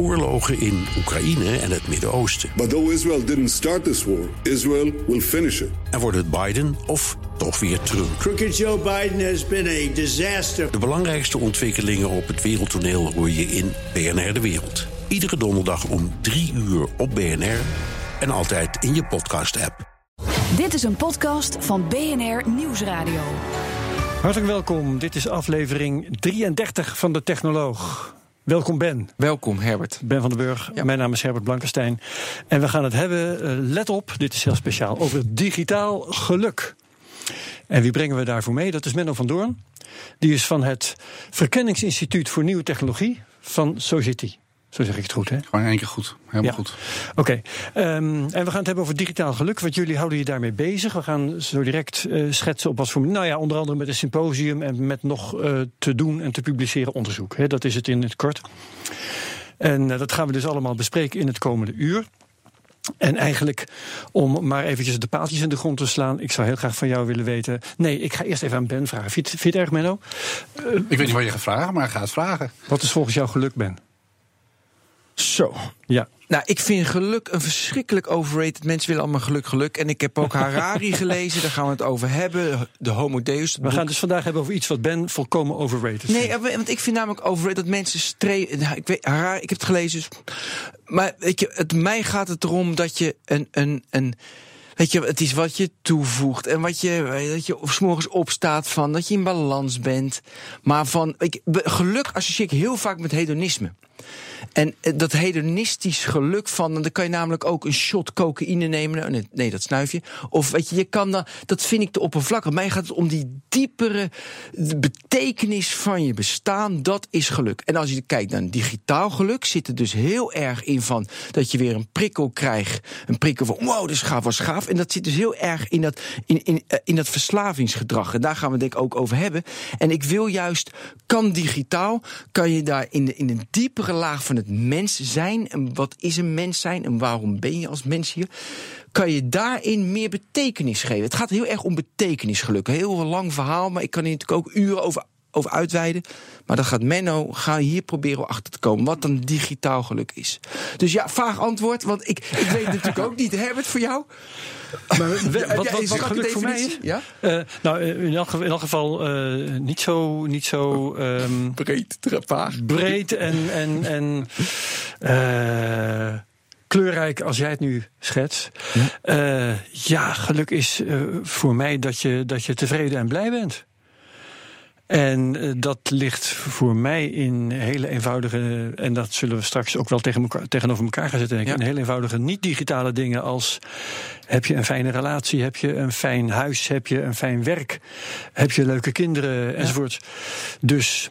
oorlogen in Oekraïne en het Midden-Oosten. But though Israel didn't start this war, Israel will finish it. En wordt het Biden of toch weer Trump? Crooked Joe Biden has been a disaster. De belangrijkste ontwikkelingen op het wereldtoneel hoor je in BNR De Wereld. Iedere donderdag om 3 uur op BNR en altijd in je podcast-app. Dit is een podcast van BNR Nieuwsradio. Hartelijk welkom. Dit is aflevering 33 van de Technoloog. Welkom Ben. Welkom Herbert. Ben van den Burg. Mijn naam is Herbert Blankenstein. En we gaan het hebben, eh, let op, dit is heel speciaal, over digitaal geluk. En wie brengen we daarvoor mee? Dat is Menno van Doorn. Die is van het Verkenningsinstituut voor Nieuwe Technologie van Society. Zo zeg ik het goed, hè? Gewoon één keer goed. Helemaal goed. Oké. Ehm, en we gaan het hebben over digitaal geluk. Want jullie houden je daarmee bezig. We gaan zo direct uh, schetsen op wat voor. Nou ja, onder andere met een symposium en met nog uh, te doen en te publiceren onderzoek. Hè? Dat is het in het kort. En uh, dat gaan we dus allemaal bespreken in het komende uur. En eigenlijk, om maar eventjes de paaltjes in de grond te slaan... ik zou heel graag van jou willen weten... Nee, ik ga eerst even aan Ben vragen. Vind, vind je het erg, Menno? ik weet niet wat je gaat vragen, maar ga het vragen. Wat is volgens jou geluk, Ben? Zo. Ja. Nou, ik vind geluk een verschrikkelijk overrated. Mensen willen allemaal geluk, geluk. En ik heb ook Harari gelezen, daar gaan we het over hebben. De Homo Deus. We gaan dus vandaag hebben over iets wat Ben volkomen overrated vindt. Nee, want ik vind namelijk overrated dat mensen streven... Nou, ik, weet, Harari, ik heb het gelezen. Dus, maar weet je, het, mij gaat het erom dat je een... een, een Weet je, het is wat je toevoegt en wat je, dat je s morgens opstaat van, dat je in balans bent. Maar van, ik, geluk associeer ik heel vaak met hedonisme. En dat hedonistisch geluk van, dan kan je namelijk ook een shot cocaïne nemen. Nee, nee dat snuif je. Of weet je, je kan dan, dat vind ik te oppervlakkig. Mij gaat het om die diepere betekenis van je bestaan. Dat is geluk. En als je kijkt naar digitaal geluk, zit er dus heel erg in van dat je weer een prikkel krijgt. Een prikkel van, wow, dat is gaaf, was gaaf. En dat zit dus heel erg in dat, in, in, in dat verslavingsgedrag. En daar gaan we denk ik ook over hebben. En ik wil juist, kan digitaal, kan je daar in, in een diepere laag van het mens zijn. En wat is een mens zijn en waarom ben je als mens hier? Kan je daarin meer betekenis geven? Het gaat heel erg om betekenis, gelukkig. Heel lang verhaal, maar ik kan hier natuurlijk ook uren over over uitweiden. Maar dat gaat Menno ga hier proberen achter te komen wat een digitaal geluk is. Dus ja, vaag antwoord, want ik, ik weet natuurlijk ook niet. Herbert, voor jou? Maar wat, wat, wat geluk voor mij is? Ja? Uh, nou, in elk, in elk geval uh, niet zo, niet zo um, breed, vaag. breed en, en, en uh, kleurrijk als jij het nu schetst. Ja, ja geluk is voor mij dat je, dat je tevreden en blij bent. En uh, dat ligt voor mij in hele eenvoudige, en dat zullen we straks ook wel tegen elkaar, tegenover elkaar gaan zetten, denk ik, ja. in hele eenvoudige niet-digitale dingen als heb je een fijne relatie, heb je een fijn huis, heb je een fijn werk, heb je leuke kinderen enzovoort. Ja. Dus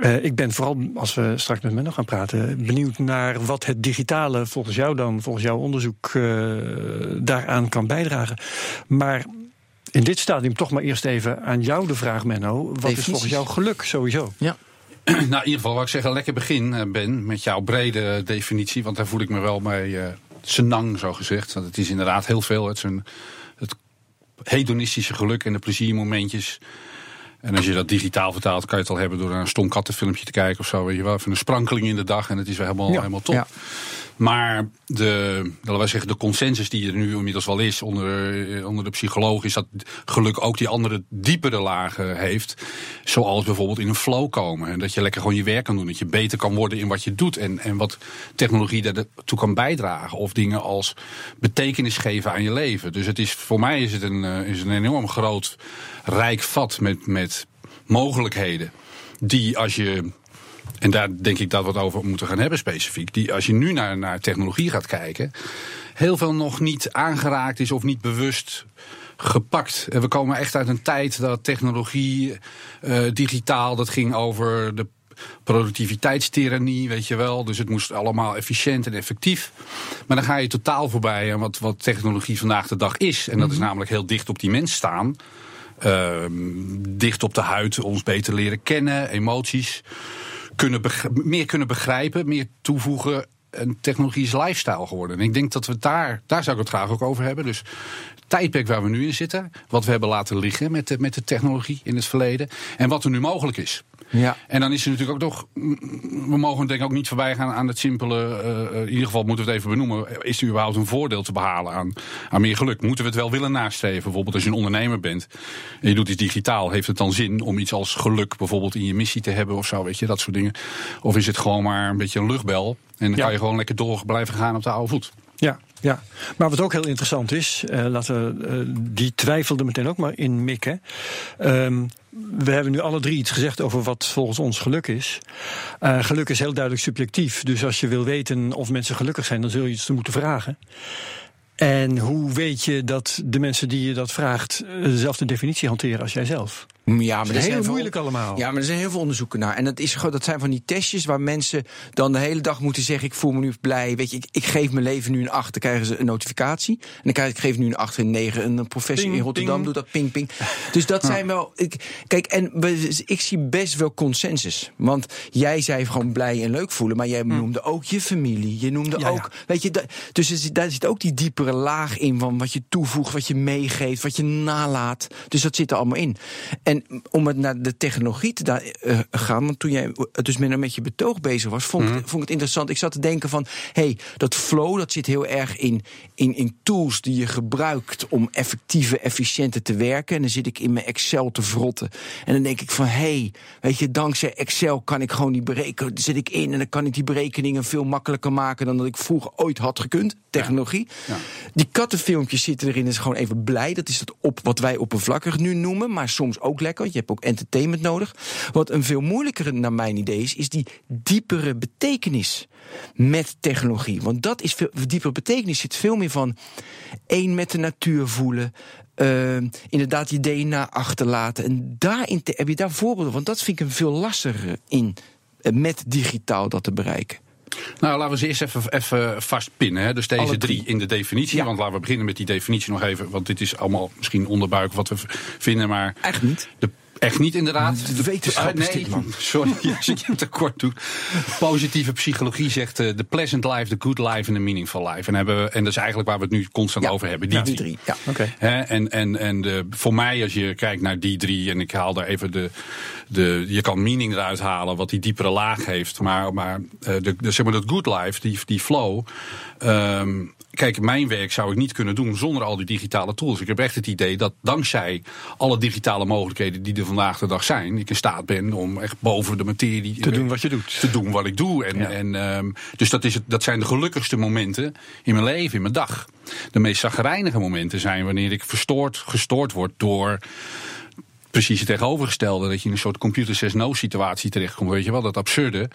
uh, ik ben vooral, als we straks met Menno gaan praten, benieuwd naar wat het digitale volgens jou dan, volgens jouw onderzoek, uh, daaraan kan bijdragen. Maar in dit stadium toch maar eerst even aan jou de vraag, Menno. Wat Definities. is volgens jou geluk sowieso? Ja. Nou, in ieder geval, wat ik zeggen, lekker begin, Ben, met jouw brede definitie. Want daar voel ik me wel mee uh, senang, zo gezegd. Want het is inderdaad heel veel. Het, is een, het hedonistische geluk en de pleziermomentjes. En als je dat digitaal vertaalt, kan je het al hebben door een stom kattenfilmpje te kijken of zo. Weet je wel, even een sprankeling in de dag en het is weer helemaal, ja. helemaal top. Ja. Maar de, laten we zeggen, de consensus die er nu inmiddels wel is onder, onder de psycholoog, is dat geluk ook die andere diepere lagen heeft. Zoals bijvoorbeeld in een flow komen. En dat je lekker gewoon je werk kan doen. Dat je beter kan worden in wat je doet. En, en wat technologie daartoe kan bijdragen. Of dingen als betekenis geven aan je leven. Dus het is, voor mij is het een, is een enorm groot, rijk vat met, met mogelijkheden. Die als je en daar denk ik dat we het over moeten gaan hebben specifiek. Die, als je nu naar, naar technologie gaat kijken, heel veel nog niet aangeraakt is of niet bewust gepakt. En we komen echt uit een tijd dat technologie, uh, digitaal, dat ging over de productiviteitstyrannie, weet je wel. Dus het moest allemaal efficiënt en effectief. Maar dan ga je totaal voorbij aan wat, wat technologie vandaag de dag is. En dat is namelijk heel dicht op die mens staan. Uh, dicht op de huid, ons beter leren kennen, emoties kunnen meer kunnen begrijpen, meer toevoegen. Een technologie is lifestyle geworden. En ik denk dat we daar, daar zou ik het graag ook over hebben. Dus het tijdperk waar we nu in zitten, wat we hebben laten liggen met de, met de technologie in het verleden en wat er nu mogelijk is. Ja. En dan is er natuurlijk ook toch. mm, We mogen denk ik ook niet voorbij gaan aan het simpele. eh, in ieder geval moeten we het even benoemen. Is er überhaupt een voordeel te behalen aan, aan meer geluk? Moeten we het wel willen nastreven? Bijvoorbeeld als je een ondernemer bent en je doet iets digitaal. Heeft het dan zin om iets als geluk bijvoorbeeld in je missie te hebben of zo? Weet je, dat soort dingen. Of is het gewoon maar een beetje een luchtbel? En dan Ja. kan je gewoon lekker door blijven gaan op de oude voet. Ja, ja, maar wat ook heel interessant is, eh, laten we eh, die twijfelde meteen ook maar in mikken. Ehm, we hebben nu alle drie iets gezegd over wat volgens ons geluk is. Eh, geluk is heel duidelijk subjectief. Dus als je wil weten of mensen gelukkig zijn, dan zul je iets te moeten vragen. En hoe weet je dat de mensen die je dat vraagt eh, dezelfde definitie hanteren als jijzelf? Ja, maar Dat is heel moeilijk allemaal. Ja, maar er zijn heel veel onderzoeken naar. En dat, is, dat zijn van die testjes waar mensen dan de hele dag moeten zeggen: Ik voel me nu blij. Weet je, ik, ik geef mijn leven nu een 8. Dan krijgen ze een notificatie. En dan krijg ik, ik geef nu een 8 en 9. Een professor Ping, in Rotterdam ping. doet dat ping, ping. Dus dat zijn wel. Ik, kijk, en ik zie best wel consensus. Want jij zei gewoon blij en leuk voelen. Maar jij noemde ook je familie. Je noemde Hm. Ja. ook. Weet je, dus er daar zit ook die diepere laag in van wat je toevoegt, wat je meegeeft, wat je nalaat. Dus dat zit er allemaal in. En om het naar de technologie te eh, gaan, want toen jij dus met, met je betoog bezig was, vond, ik, vond ik het interessant. Ik zat te denken van, hey, dat flow, dat zit heel erg in, in, in tools die je gebruikt om effectiever, efficiënter te werken. En dan zit ik in mijn Excel te vrotten. En dan denk ik van, hey, weet je, dankzij Excel kan ik gewoon die berekeningen, zit ik in en dan kan ik die berekeningen veel makkelijker maken dan dat ik vroeger ooit had gekund. Technologie. Die kattenfilmpjes zitten erin, is gewoon even blij. Dat is het op wat wij oppervlakkig nu noemen, maar soms ook lekker. Je hebt ook entertainment nodig. Wat een veel moeilijkere, naar mijn idee, is, is die diepere betekenis met technologie. Want dat is veel diepere betekenis. Zit veel meer van één met de natuur voelen. eh, inderdaad, je DNA achterlaten. En daarin te- heb je daar voorbeelden. Want dat vind ik een veel lastiger in eh, met digitaal dat te bereiken. Nou, laten we ze eerst even, even vastpinnen. Hè. Dus deze Alle drie. in de definitie. Ja. Want laten we beginnen met die definitie nog even. Want dit is allemaal misschien onderbuik wat we vinden. Maar Eigenlijk niet. de, echt niet inderdaad. De wetenschap Ah, nee, man. sorry als ik je tekort doe. Positieve psychologie zegt eh, the pleasant life, the good life en the meaningful life. En, hebben, we- en dat is eigenlijk waar we het nu constant Ja. over hebben. Die Ja, die drie. Ja. Oké. Hè, en en, en de, voor mij, als je kijkt naar die drie, en ik haal daar even de. de je kan meaning eruit halen, wat die diepere laag heeft. Maar, maar, eh, de, de, zeg maar dat good life, die, die flow. ehm, kijk, mijn werk zou ik niet kunnen doen zonder al die digitale tools. Ik heb echt het idee dat dankzij alle digitale mogelijkheden die er vandaag de dag zijn, ik in staat ben om echt boven de materie Te doen wat je doet. te doen wat ik doe. En, Ja. en, ehm, dus dat, is het, dat zijn de gelukkigste momenten in mijn leven, in mijn dag. De meest zagrijnige momenten zijn wanneer ik verstoord, gestoord word door precies het tegenovergestelde. Dat je in een soort computer says no situatie terechtkomt. Weet je wel, dat absurde.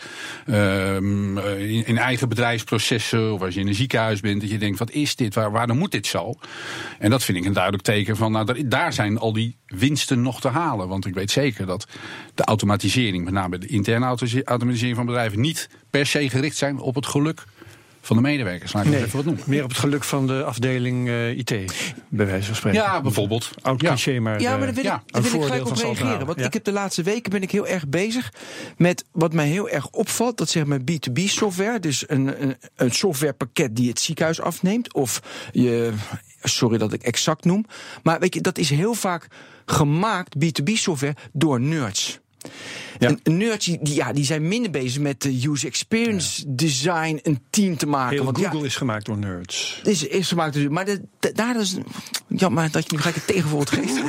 Ehm, eh, in, eigen bedrijfsprocessen of als je in een ziekenhuis bent. Dat je denkt, wat is dit? Waar, waarom moet dit zo? En dat vind ik een duidelijk teken van, nou, daar, daar zijn al die winsten nog te halen. Want ik weet zeker dat de automatisering, met name de interne auto- automatisering van bedrijven, niet per se gericht zijn op het geluk van de medewerkers. Laat ik het even wat noemen. meer op het geluk van de afdeling eh, IT, bij wijze van spreken. Ja, bijvoorbeeld. Oud Ja. cliché, maar... Ja, maar eh, daar wil, ja, ik, daar een wil ik voordeel gelijk op reageren. Want ja. ik heb de laatste weken ben ik heel erg bezig met wat mij heel erg opvalt. Dat zeg maar B2B software. Dus een, een, een softwarepakket die het ziekenhuis afneemt. Of je, sorry dat ik exact noem. Maar weet je, dat is heel vaak gemaakt, B2B software, door nerds. Ja. En nerds die, ja, die zijn minder bezig met de user experience design, een team te maken. Heel Want Google ja, is gemapt door nerds. is, is gemaakt dus, maar de, de- daar is jammer dat je nu gelijk het tegenwoordig geeft.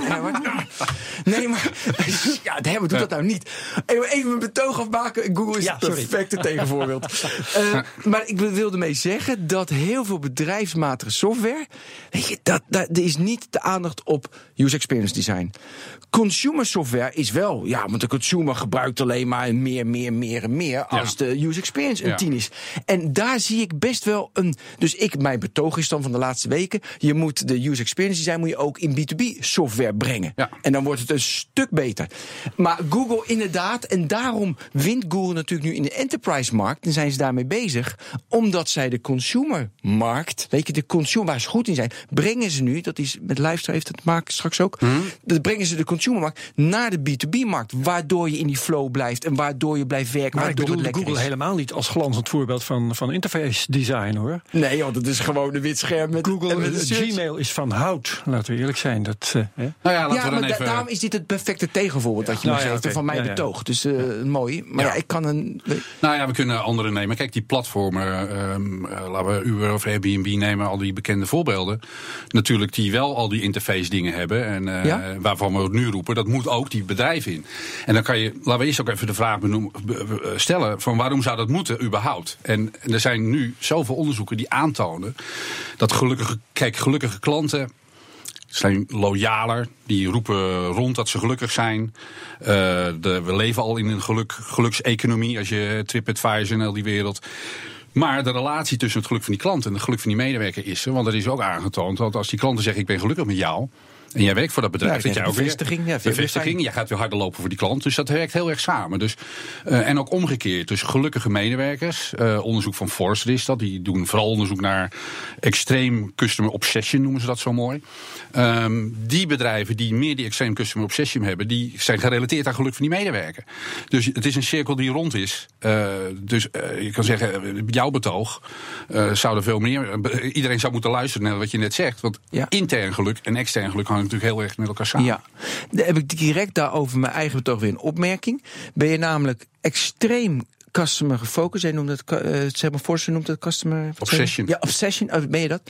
Nee, maar ja, de Herbert doet dat nou niet. Even, mijn betoog afmaken. Google is het perfecte tegenvoorbeeld. Eh, maar ik wilde mee zeggen dat heel veel bedrijfsmatige software, weet je, dat, dat er is niet de aandacht op user experience design. Consumer software is wel, ja, want de consumer gebruikt alleen maar meer, meer, meer en meer als de user experience een Ja. 10 is. En daar zie ik best wel een. Dus ik, mijn betoog is dan van de laatste weken. Je moet de user experience design moet je ook in B2B software brengen. Ja. En dan wordt het een stuk beter. Maar Google inderdaad, en daarom wint Google natuurlijk nu in de enterprise markt. En zijn ze daarmee bezig. Omdat zij de consumer markt, weet je, de consumer waar ze goed in zijn, brengen ze nu, dat is met lifestyle heeft het maken straks ook. Dat brengen ze de consumermarkt naar de B2B markt. Waardoor waardoor je in die flow blijft en waardoor je blijft werken, Maar ik waardoor bedoel het lekker Google is. helemaal niet als glanzend voorbeeld van, van interface design hoor. Nee, want het is gewoon een wit scherm met Google, en met. Gmail is van hout, laten we eerlijk zijn. Dat, eh, hè? Nou ja, laten Ja, we maar dan da- even... daarom is dit het perfecte tegenvoorbeeld dat je Nou me ja, geeft en oké. van mij Ja, ja. betoog. Dus eh, mooi. Maar ja. Ja. ik kan een... Nou ja, we kunnen andere nemen. Kijk, die platformen, ehm, eh, laten we Uber of Airbnb nemen, al die bekende voorbeelden. Natuurlijk die wel al die interface dingen hebben. En eh, Ja? waarvan we het roepen, dat moet ook die bedrijven in. En dan kan je, laten we eerst ook even de vraag eh, stellen van waarom zou dat moeten überhaupt? En, en er zijn nu zoveel onderzoeken die aantonen dat gelukkige, kijk, gelukkige klanten zijn loyaler. Die roepen rond dat ze gelukkig zijn. Eh, de, we leven al in een geluk, gelukseconomie. Als je TripAdvisor en al die wereld. Maar de relatie tussen het geluk van die klant en het geluk van die medewerker is er. Want er is ook aangetoond dat als die klanten zeggen: Ik ben gelukkig met jou. En jij werkt voor dat bedrijf. Ja, dat jij ook weer- bevestiging, ja, vind ik bevestiging. Jij gaat weer harder lopen voor die klant. Dus dat werkt heel erg samen. Dus, eh, en ook omgekeerd. Dus gelukkige medewerkers. eh, onderzoek van Forrester is dat. Die doen vooral onderzoek naar extreem customer obsession, noemen ze dat zo mooi. Ehm, die bedrijven die meer die extreme customer obsession hebben, die zijn gerelateerd aan geluk van die medewerker. Dus het is een cirkel die rond is. Eh, dus je kan zeggen, jouw betoog zou er veel meer. iedereen zou moeten luisteren naar wat je net zegt. Want Ja. intern geluk en extern geluk hangen natuurlijk heel erg met elkaar samen. Ja, dan heb ik direct daarover mijn eigen betoog weer een opmerking. Ben je namelijk extreem customer gefocust? Jij noemt het, eh zeg maar, Forster noemt het customer... Obsession. Ja, obsession, oh, ben je dat?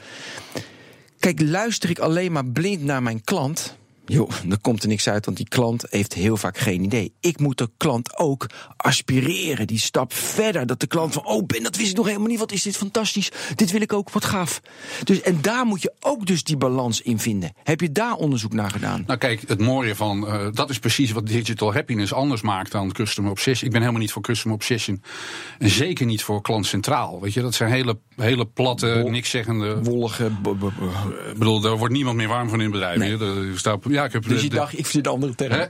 Kijk, luister ik alleen maar blind naar mijn klant... Joh, dan komt er niks uit, want die klant heeft heel vaak geen idee. Ik moet de klant ook aspireren, die stap verder. Dat de klant van, oh Ben, dat wist ik nog helemaal niet. Wat is dit fantastisch. Dit wil ik ook, wat gaaf. Dus, en daar moet je ook dus die balans in vinden. Heb je daar onderzoek naar gedaan? Nou kijk, het mooie van, eh, dat is precies wat digital happiness anders maakt dan customer obsession. Ik ben helemaal niet voor customer obsession. En zeker niet voor klant centraal. Weet je, dat zijn hele, hele platte, niks zeggende... wollige. Ik bedoel, daar wordt niemand meer warm van in het bedrijf. Nee. Ja, ik heb Dus de- je de- dacht, ik vind een andere term. Hè?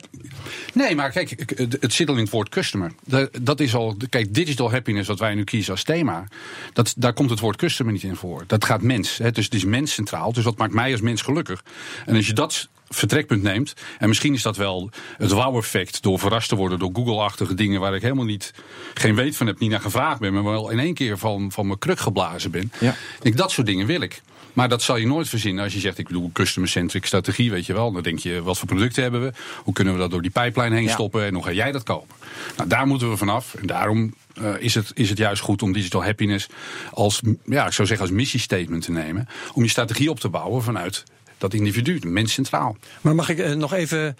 Nee, maar kijk, het zit al in het woord customer. Dat, is al, kijk, digital happiness, wat wij nu kiezen als thema, dat, daar komt het woord customer niet in voor. Dat gaat mens. Hè? Dus het is mens centraal. Dus wat maakt mij als mens gelukkig? En als je dat vertrekpunt neemt, en misschien is dat wel het wow-effect door verrast te worden door Google-achtige dingen waar ik helemaal niet geen weet van heb, niet naar gevraagd ben, maar wel in één keer van, van mijn kruk geblazen ben. Ja. Ik dat soort dingen wil ik. Maar dat zal je nooit verzinnen als je zegt, ik bedoel customer-centric strategie, weet je wel. Dan denk je, wat voor producten hebben we? Hoe kunnen we dat door die pijplijn heen Ja. stoppen? En hoe ga jij dat kopen? Nou, daar moeten we vanaf. En daarom eh, is, het, is het juist goed om digital happiness als, ja, ik zou zeggen, als missiestatement te nemen. Om je strategie op te bouwen vanuit dat individu, de mens centraal. Maar mag ik eh, nog even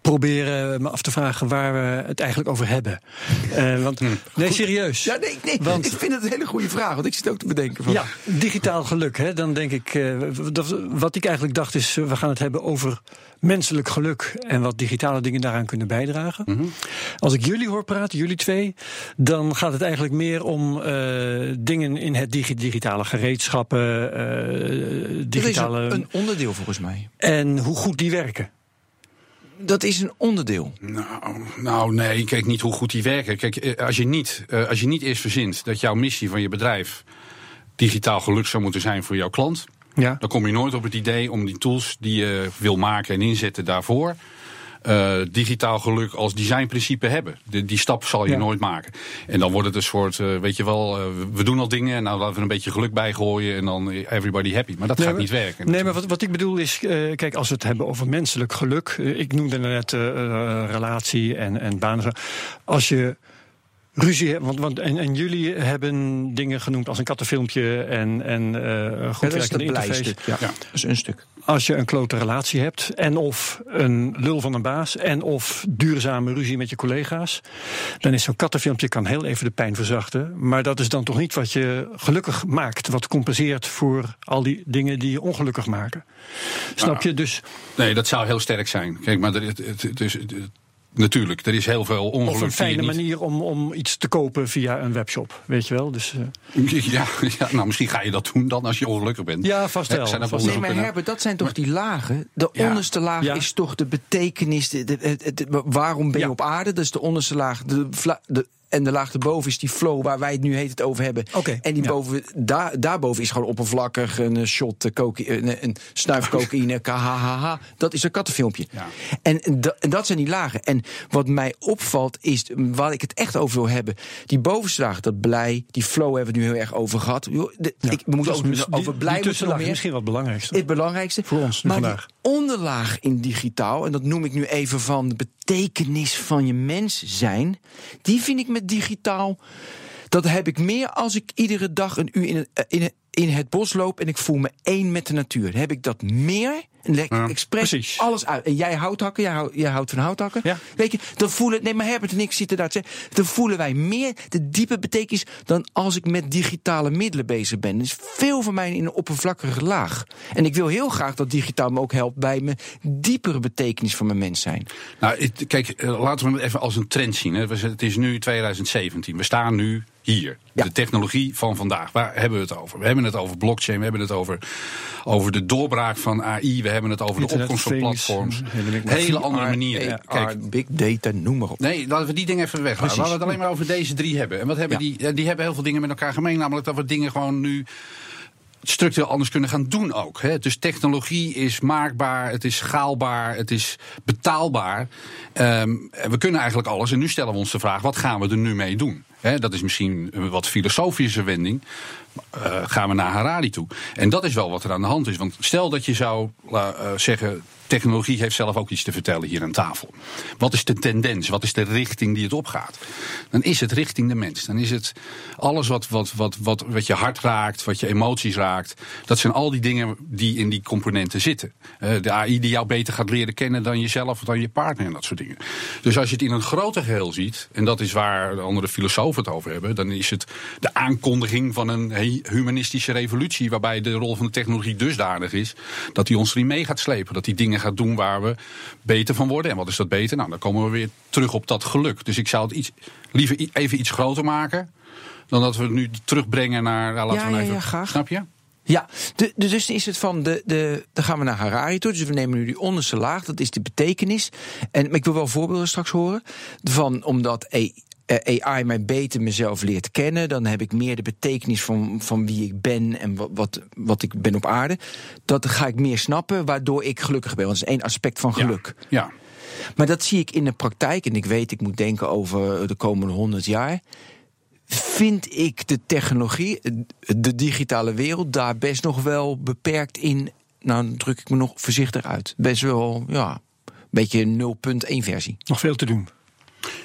proberen me af te vragen waar we het eigenlijk over hebben? Eh, want, nee, serieus. Ja, nee, nee. Want- ik vind het een hele goede vraag, want ik zit ook te bedenken van. Ja, digitaal geluk. Hè? Dan denk ik, eh, dat, wat ik eigenlijk dacht is, we gaan het hebben over menselijk geluk en wat digitale dingen daaraan kunnen bijdragen. Mhm. Als ik jullie hoor praten, jullie twee, dan gaat het eigenlijk meer om eh, dingen in het digi- digitale gereedschappen, digitale een, een onderdeel volgens mij. en hoe goed die werken. Dat is een onderdeel. Nou, nou, nee, kijk niet hoe goed die werken. Kijk, eh, als je, niet, eh, als je niet eerst verzint dat jouw missie van je bedrijf digitaal geluk zou moeten zijn voor jouw klant, Ja. dan kom je nooit op het idee om die tools die je wil maken en inzetten daarvoor. Eh, digitaal geluk als designprincipe hebben. De, die stap zal je Ja. nooit maken. En dan wordt het een soort, eh, weet je wel, eh, we doen al dingen en nou laten we een beetje geluk bijgooien en dan everybody happy. Maar dat Nee, gaat maar- niet werken. Nee, maar wat, wat ik bedoel is, kijk, als we het hebben over menselijk geluk. ik noemde net relatie en, en banen. zo. Als je ruzie hebt, want, want en, en jullie hebben dingen genoemd als een kattenfilmpje en, en eh goed dat het blij interface. stuk. Ja. Ja. Dat is een stuk. Als je een klote relatie hebt en of een lul van een baas en of duurzame ruzie met je collega's, dan is zo'n kattenfilmpje kan heel even de pijn verzachten. Maar dat is dan toch niet wat je gelukkig maakt, wat compenseert voor al die dingen die je ongelukkig maken. Snap je? Dus Nee, dat zou heel sterk zijn. Kijk, maar het, het, het is- het- natuurlijk, er is heel veel ongeluk. of een fijne niet- manier om, om iets te kopen via een webshop, weet je wel? Dus, eh, Ja, ja, nou misschien ga je dat doen dan als je ongelukkig bent. Ja, vast wel, Zijn vast Nee, maar? Herbert, dat zijn toch die lagen? De Ja. onderste laag Ja. is toch de betekenis. De, waarom ben je Ja. op aarde? Dat is de onderste laag. De, vla- de, En de laag erboven is die flow waar wij het nu heet het over hebben. En die ja. boven, daar, daarboven is gewoon oppervlakkig een eh, shot eh, coca- een, een snuif cocaïne, KHHH. Dat is een kattenfilmpje. Ja. En, en dat zijn die lagen. En wat mij opvalt is, waar ik het echt over wil hebben, die bovenste laag, dat blij, die flow hebben we nu heel erg over gehad. Joh, de- Ja, ik, we moeten dat over, blij moeten nog meer. misschien het belangrijkste. Het belangrijkste. Voor ons nu maar vandaag. die onderlaag in digitaal, en dat noem ik nu even van de betekenis van je mens zijn, die vind ik met digitaal. Dat heb ik meer als ik iedere dag een uur in eh, in het, in het bos loop en ik voel me één met de natuur. Heb ik dat meer? En leg ik Ja, expres precies. alles uit. En jij houthakken, jij, hou- jij houdt van houthakken. Ja. Weet je, dan voelen, nee, maar Herbert en ik zitten daar te zeggen, dan voelen wij meer de diepe betekenis dan als ik met digitale middelen bezig ben. Is veel voor mij in een oppervlakkige laag. En ik wil heel graag dat digitaal me ook helpt bij mijn diepere betekenis van mijn mens zijn. Nou, kijk, eh, laten we het even als een trend zien. Hè. Het is nu 2017. We staan nu hier. Ja. De technologie van vandaag. Waar hebben we het over? We hebben het over blockchain. We hebben het over, over de doorbraak van AI. We hebben het over de opkomst van platforms. hele andere manieren. AR, big data, noem maar op. Nee, laten we die dingen even weg. Laten we het alleen maar over deze drie hebben. En wat hebben Ja. die? eh, Die hebben heel veel dingen met elkaar gemeen. Namelijk dat we dingen gewoon nu structureel anders kunnen gaan doen ook. Hè. Dus technologie is maakbaar, het is schaalbaar, het is betaalbaar. En we kunnen eigenlijk alles. En nu stellen we ons de vraag, wat gaan we er nu mee doen? Dat is misschien een wat filosofische wending. Eh, gaan we naar Harari toe. En dat is wel wat er aan de hand is. Want stel dat je zou eh, zeggen... technologie heeft zelf ook iets te vertellen hier aan tafel. Wat is de tendens? Wat is de richting die het opgaat? Dan is het richting de mens. Dan is het alles wat, wat, wat, wat, wat je hart raakt, wat je emoties raakt. Dat zijn al die dingen die in die componenten zitten. Eh, de AI die jou beter gaat leren kennen dan jezelf of dan je partner en dat soort dingen. Dus als je het in een groter geheel ziet... en dat is waar de andere filosofen het over hebben... dan is het de aankondiging van een he- humanistische revolutie... waarbij de rol van de technologie dusdanig is... dat die ons erin mee gaat slepen. Dat die dingen gaat doen waar we beter van worden. En wat is dat beter? Nou, dan komen we weer terug op dat geluk. Dus ik zou het iets, liever even iets groter maken... dan dat we het nu terugbrengen naar... Nou, laten Ja, we ja, even, ja, graag. Snap je? Ja, de, de- dus is het van de, de. Dan gaan we naar Harari toe. Dus we nemen nu die onderste laag. Dat is de betekenis. En maar ik wil wel voorbeelden straks horen. Van omdat AI mij beter mezelf leert kennen. Dan heb ik meer de betekenis van, van wie ik ben en wat, wat, wat ik ben op aarde. Dat ga ik meer snappen, waardoor ik gelukkig ben. Want dat is één aspect van geluk. Ja. ja. Maar dat zie ik in de praktijk. En ik weet, ik moet denken over de komende honderd jaar. Vind ik de technologie, de digitale wereld, daar best nog wel beperkt in. Nou, dan druk ik me nog voorzichtig uit. Best wel, ja, een beetje 0.1 versie. Nog veel te doen.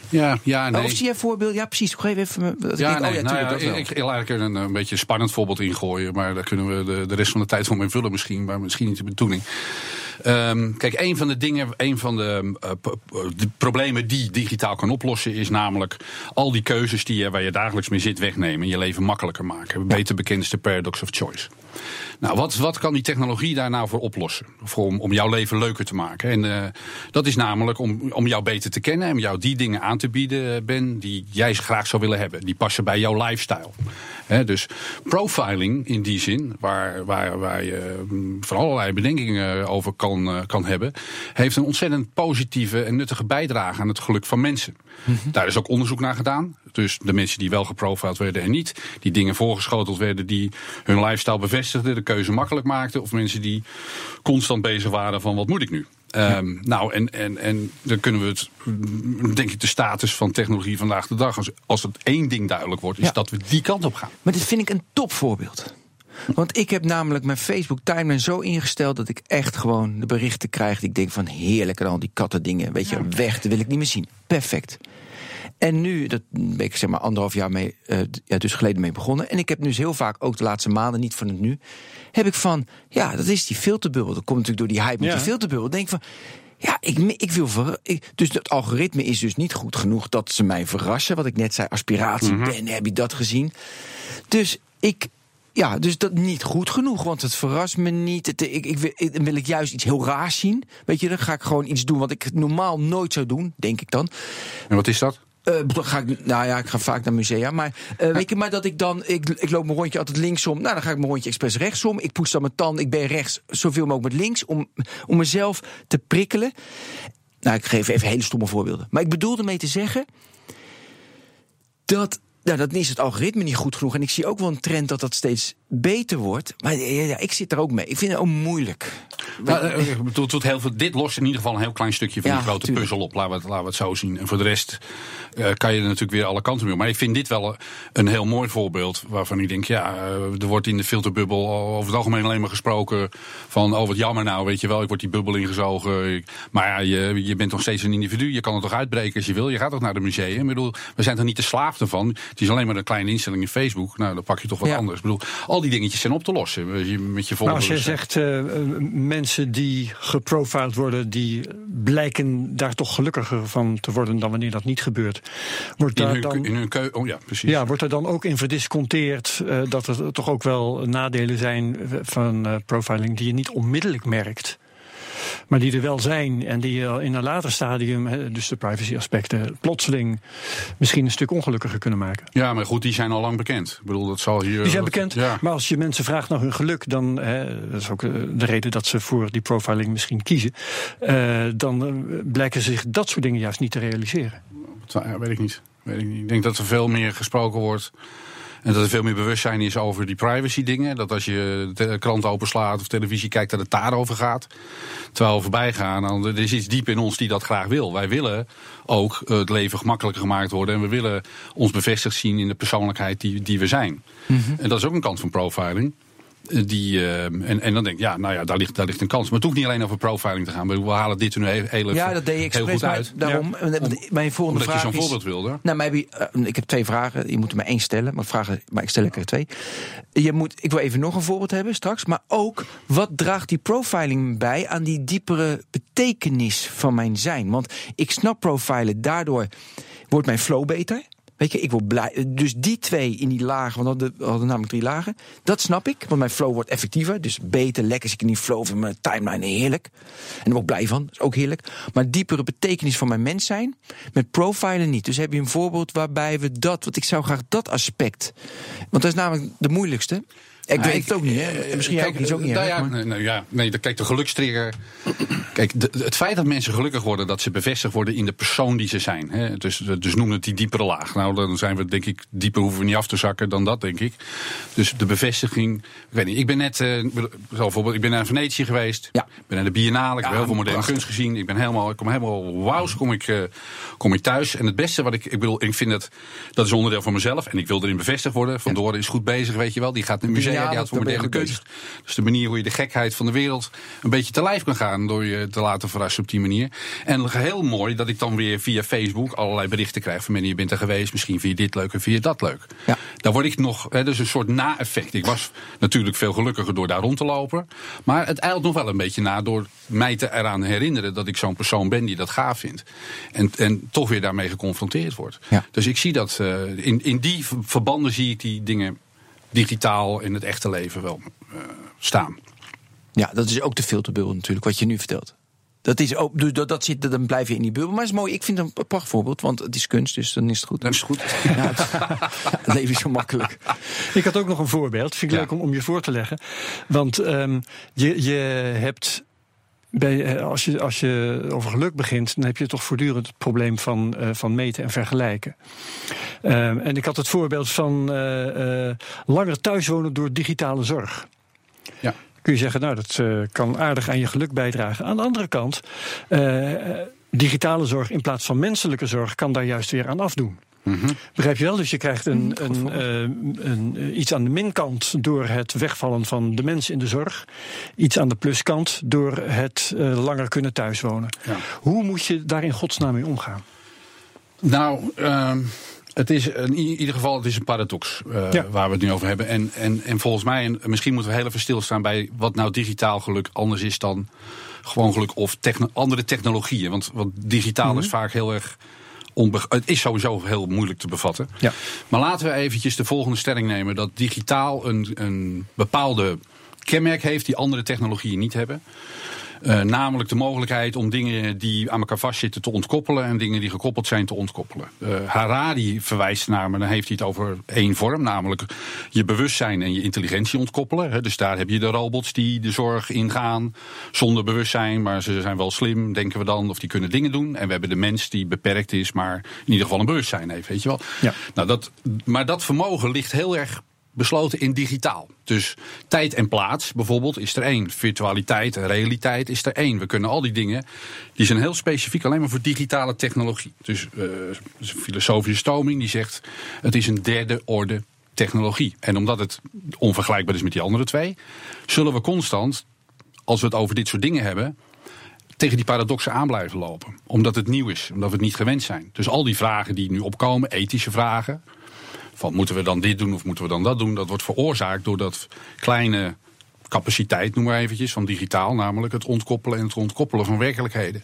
Ja, ja, nee. Of zie jij voorbeeld? Ja, precies. Geef even. ik Ja, denk, nee, oh ja, nou ja, ik, ik wil eigenlijk een, een beetje een spannend voorbeeld ingooien. Maar daar kunnen we de, de rest van de tijd van mee vullen misschien. Maar misschien niet de bedoeling. Ehm, kijk, een van de dingen, een van de, eh, de problemen die digitaal kan oplossen, is namelijk al die keuzes die je, waar je dagelijks mee zit wegnemen en je leven makkelijker maken. Beter bekend is de paradox of choice. Nou, wat, wat kan die technologie daar nou voor oplossen? Voor, om, om jouw leven leuker te maken. En eh, dat is namelijk om, om jou beter te kennen en om jou die dingen aan te bieden, Ben, die jij graag zou willen hebben. Die passen bij jouw lifestyle. Dus profiling in die zin, waar, waar, waar je mm, van allerlei bedenkingen over kan, eh, kan hebben, heeft een ontzettend positieve en nuttige bijdrage aan het geluk van mensen. Daar is ook onderzoek naar gedaan. Dus de mensen die wel geprofiled werden en niet, die dingen voorgeschoteld werden die hun lifestyle bevestigden, de keuze makkelijk maakten, of mensen die constant bezig waren van wat moet ik nu? Ehm, nou, en, en, en dan kunnen we het, denk ik, de status van technologie vandaag de dag, als, als het één ding duidelijk wordt, is Ja. dat we die kant op gaan. Maar dit vind ik een topvoorbeeld. Want ik heb namelijk mijn Facebook timeline zo ingesteld dat ik echt gewoon de berichten krijg. Die ik denk van heerlijk en al die katten dingen. Weet je, weg, dat wil ik niet meer zien. Perfect. En nu, dat ben ik zeg maar anderhalf jaar mee, eh, ja, dus geleden mee begonnen. En ik heb nu dus heel vaak, ook de laatste maanden, niet van het nu, heb ik van, ja, dat is die filterbubbel. Dat komt natuurlijk door die hype met Ja. die filterbubbel. Denk van, ja, ik, ik wil ver, ik, dus het algoritme is dus niet goed genoeg dat ze mij verrassen. Wat ik net zei, aspiratie, ben, heb je dat gezien? Dus ik. Ja, dus dat niet goed genoeg, want het verrast me niet. Het, ik, ik, wil- ik- dan wil ik juist iets heel raars zien. Weet je, dan ga ik gewoon iets doen wat ik normaal nooit zou doen, denk ik dan. En wat is dat? Eh, dan ga ik, nou ja, ik ga vaak naar musea. Maar eh, weet je, maar dat ik dan. Ik, ik loop mijn rondje altijd linksom. Nou, dan ga ik mijn rondje expres rechtsom. Ik poets dan mijn tanden. Ik ben rechts zoveel mogelijk met links. Om, om mezelf te prikkelen. Nou, ik geef even hele stomme voorbeelden. Maar ik bedoel ermee te zeggen. dat, nou, dan is het algoritme niet goed genoeg. En ik zie ook wel een trend dat dat steeds beter wordt. Maar ja, ik zit er ook mee. Ik vind het ook moeilijk. Nou, eh, doet heel veel, dit lost in ieder geval een heel klein stukje van Ja, die grote tuurlijk. puzzel op. Laten we, het, laten we het zo zien. En voor de rest eh, kan je er natuurlijk weer alle kanten mee op. Maar ik vind dit wel een- heel mooi voorbeeld. Waarvan ik denk, ja, eh, er wordt in de filterbubbel over het algemeen alleen maar gesproken. Van, oh wat jammer nou, weet je wel. Ik word die bubbel ingezogen. Maar ja, je, je bent nog steeds een individu. Je kan het toch uitbreken als je wil. Je gaat toch naar de musea. Ik bedoel, we zijn toch niet de slaaf ervan. Het is alleen maar een kleine instelling in Facebook. Nou, dan pak je toch wat Ja. anders. Ik bedoel, al die dingetjes zijn op te lossen. Met je, met je als jij zegt eh, eh, mensen die geprofiled worden, die blijken daar toch gelukkiger van te worden dan wanneer dat niet gebeurt. Wordt in daar hun, dan, in hun keu oh ja, precies. ja, wordt er dan ook in verdisconteerd eh, dat er toch ook wel nadelen zijn van eh, profiling die je niet onmiddellijk merkt? Maar die er wel zijn en die in een later stadium, dus de privacy aspecten, plotseling misschien een stuk ongelukkiger kunnen maken. Ja, maar goed, die zijn al lang bekend. Ik bedoel, dat zal hier. Die zijn dat- bekend, Ja. maar als je mensen vraagt naar hun geluk, dan hè, dat is ook eh, de reden dat ze voor die profiling misschien kiezen, eh, dan eh, blijken zich dat soort dingen juist niet te realiseren. Ja, weet ik niet. Weet ik niet. Ik denk dat er veel meer gesproken wordt. En dat er veel meer bewustzijn is over die privacy dingen. Dat als je de krant openslaat of televisie kijkt, dat het daarover gaat. Terwijl we voorbij gaan, dan, er is iets diep in ons die dat graag wil. Wij willen ook het leven gemakkelijker gemaakt worden. En we willen ons bevestigd zien in de persoonlijkheid die, die we zijn. En dat is ook een kant van profiling. Die, eh, en, en dan denk ik, ja, nou ja, daar ligt, daar ligt een kans. Maar het hoeft niet alleen over profiling te gaan. We halen dit nu heel, heel, ja, dat deed je heel expres. goed maar uit. Daarom, mijn volgende Omdat je vraag zo'n is... voorbeeld wilde. Nou, maybe, eh, ik heb twee vragen. Je moet er maar één stellen. Maar, vragen, maar ik stel er er twee. Je moet, ik wil even nog een voorbeeld hebben straks. Maar ook, wat draagt die profiling bij aan die diepere betekenis van mijn zijn? Want ik snap profilen, daardoor wordt mijn flow beter. Weet je, ik word blij. Dus die twee in die lagen, want we hadden, namelijk drie lagen. Dat snap ik, want mijn flow wordt effectiever. Dus beter, lekker zit ik in die flow van mijn timeline, heerlijk. En daar word ik blij van, dat is ook heerlijk. Maar diepere betekenis van mijn mens zijn, met profilen niet. Dus heb je een voorbeeld waarbij we dat, want ik zou graag dat aspect. Want dat is namelijk de moeilijkste. Ik weet het ook niet, hè? En Misschien jij ook niet, is ook niet nou ja, maar- nou ja, nee, kijk, de gelukstrigger. Kijk, de- het feit dat mensen gelukkig worden, dat ze bevestigd worden in de persoon die ze zijn. Hè? Dus, dus noem het die diepere laag. Nou, dan zijn we, denk ik, dieper hoeven we niet af te zakken dan dat, denk ik. Dus de bevestiging. Ik weet niet, ik ben net, eh, zo bijvoorbeeld, ik ben naar Venetië geweest. Ja. Ik ben naar de Biennale, ik heb heel veel moderne kunst gezien. Ik ben helemaal, ik kom helemaal wauws, kom ik, eh, kom ik thuis. En het beste wat ik, ik bedoel, ik vind dat, dat is onderdeel van mezelf. En ik wil erin bevestigd worden. Van is goed bezig, weet je wel. Die gaat naar musea, Biennale, die houdt je moderne kunst. Dus de manier hoe je de gekheid van de wereld een beetje te lijf kan gaan. Door je te laten verrassen op die manier. En heel mooi dat ik dan weer via Facebook allerlei berichten krijg van mensen. Je bent er geweest, misschien vind je dit leuk en vind je dat leuk. Ja. Daar word ik nog, hè, dus een soort na-effect. Ik was natuurlijk veel gelukkiger door daar rond te lopen. Maar het eilt nog wel een beetje na door mij te eraan herinneren dat ik zo'n persoon ben die dat gaaf vindt. En, en toch weer daarmee geconfronteerd wordt. Ja. Dus ik zie dat, eh, in, in die verbanden zie ik die dingen digitaal in het echte leven wel eh, staan. Ja, dat is ook de filterbubbel natuurlijk, wat je nu vertelt. Dat is ook, dus dat, dat zit, dan blijf je in die bubbel. Maar het is mooi, ik vind het een prachtig voorbeeld, want het is kunst, dus dan is het goed. Dat is goed. Ja, het, het leven is zo makkelijk. Ik had ook nog een voorbeeld, vind ik Ja. leuk om, om je voor te leggen. Want ehm, je, je hebt. Bij, eh, als, je, als je over geluk begint, dan heb je toch voortdurend het probleem van, eh, van meten en vergelijken. Ehm, en ik had het voorbeeld van eh, eh, langer thuiswonen door digitale zorg. Ja. Kun je zeggen, nou, dat eh, kan aardig aan je geluk bijdragen. Aan de andere kant, eh, digitale zorg in plaats van menselijke zorg kan daar juist weer aan afdoen. Begrijp je wel? Dus je krijgt een, een, eh, een, eh, iets aan de minkant door het wegvallen van de mens in de zorg. Iets aan de pluskant door het eh, langer kunnen thuiswonen. Ja. Hoe moet je daar in godsnaam mee omgaan? Nou, ehm, het is in ieder geval het is een paradox Ja. waar we het nu over hebben. En, en, en volgens mij, en misschien moeten we heel even stilstaan bij wat nou digitaal geluk anders is dan gewoon geluk of techno- andere technologieën. Want, want digitaal Mhm. is vaak heel erg. Het is sowieso heel moeilijk te bevatten. Ja. Maar laten we eventjes de volgende stelling nemen: dat digitaal een, een bepaalde kenmerk heeft die andere technologieën niet hebben. Eh, namelijk de mogelijkheid om dingen die aan elkaar vastzitten te ontkoppelen en dingen die gekoppeld zijn te ontkoppelen. Eh, Harari verwijst naar, maar dan heeft hij het over één vorm, namelijk je bewustzijn en je intelligentie ontkoppelen. Hè. Dus daar heb je de robots die de zorg ingaan zonder bewustzijn, maar ze zijn wel slim, denken we dan, of die kunnen dingen doen. En we hebben de mens die beperkt is, maar in ieder geval een bewustzijn heeft, weet je wel. Ja. Nou, dat, maar dat vermogen ligt heel erg besloten in digitaal. Dus tijd en plaats bijvoorbeeld is er één. Virtualiteit en realiteit is er één. We kunnen al die dingen, die zijn heel specifiek alleen maar voor digitale technologie. Dus eh, een filosofische stroming die zegt het is een derde orde technologie. En omdat het onvergelijkbaar is met die andere twee, zullen we constant, als we het over dit soort dingen hebben, tegen die paradoxen aan blijven lopen. Omdat het nieuw is, omdat we het niet gewend zijn. Dus al die vragen die nu opkomen, ethische vragen, van moeten we dan dit doen of moeten we dan dat doen, dat wordt veroorzaakt door dat kleine capaciteit, noem maar eventjes, van digitaal, namelijk het ontkoppelen en het ontkoppelen van werkelijkheden.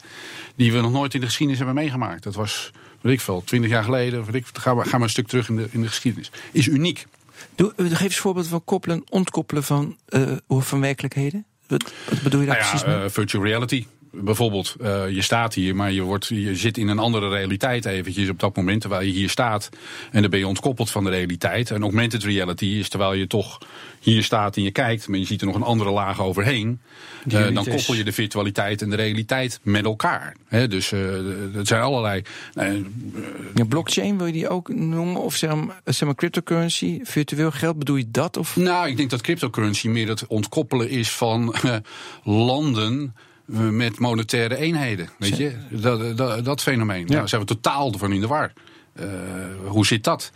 Die we nog nooit in de geschiedenis hebben meegemaakt. Dat was, weet ik veel, twintig jaar geleden, weet ik, ga, maar, ga maar een stuk terug in de, in de geschiedenis. Is uniek. Doe, geef eens voorbeeld van koppelen, ontkoppelen van, eh, van werkelijkheden. Wat, wat bedoel je daar Nou precies ja, mee? eh, virtual reality. Bijvoorbeeld, eh, je staat hier, maar je, wordt, je zit in een andere realiteit eventjes op dat moment terwijl je hier staat. En dan ben je ontkoppeld van de realiteit. En augmented reality is terwijl je toch hier staat en je kijkt, maar je ziet er nog een andere laag overheen. Eh, dan koppel je de virtualiteit en de realiteit met elkaar. Hè, dus het zijn allerlei. Ja, blockchain wil je die ook noemen? Of zeg maar, zeg maar cryptocurrency, virtueel geld, bedoel je dat? Of? Nou, ik denk dat cryptocurrency meer het ontkoppelen is van landen met monetaire eenheden. Weet je, dat, dat, dat fenomeen. Daar zijn we totaal van in de war. Eh, hoe zit dat?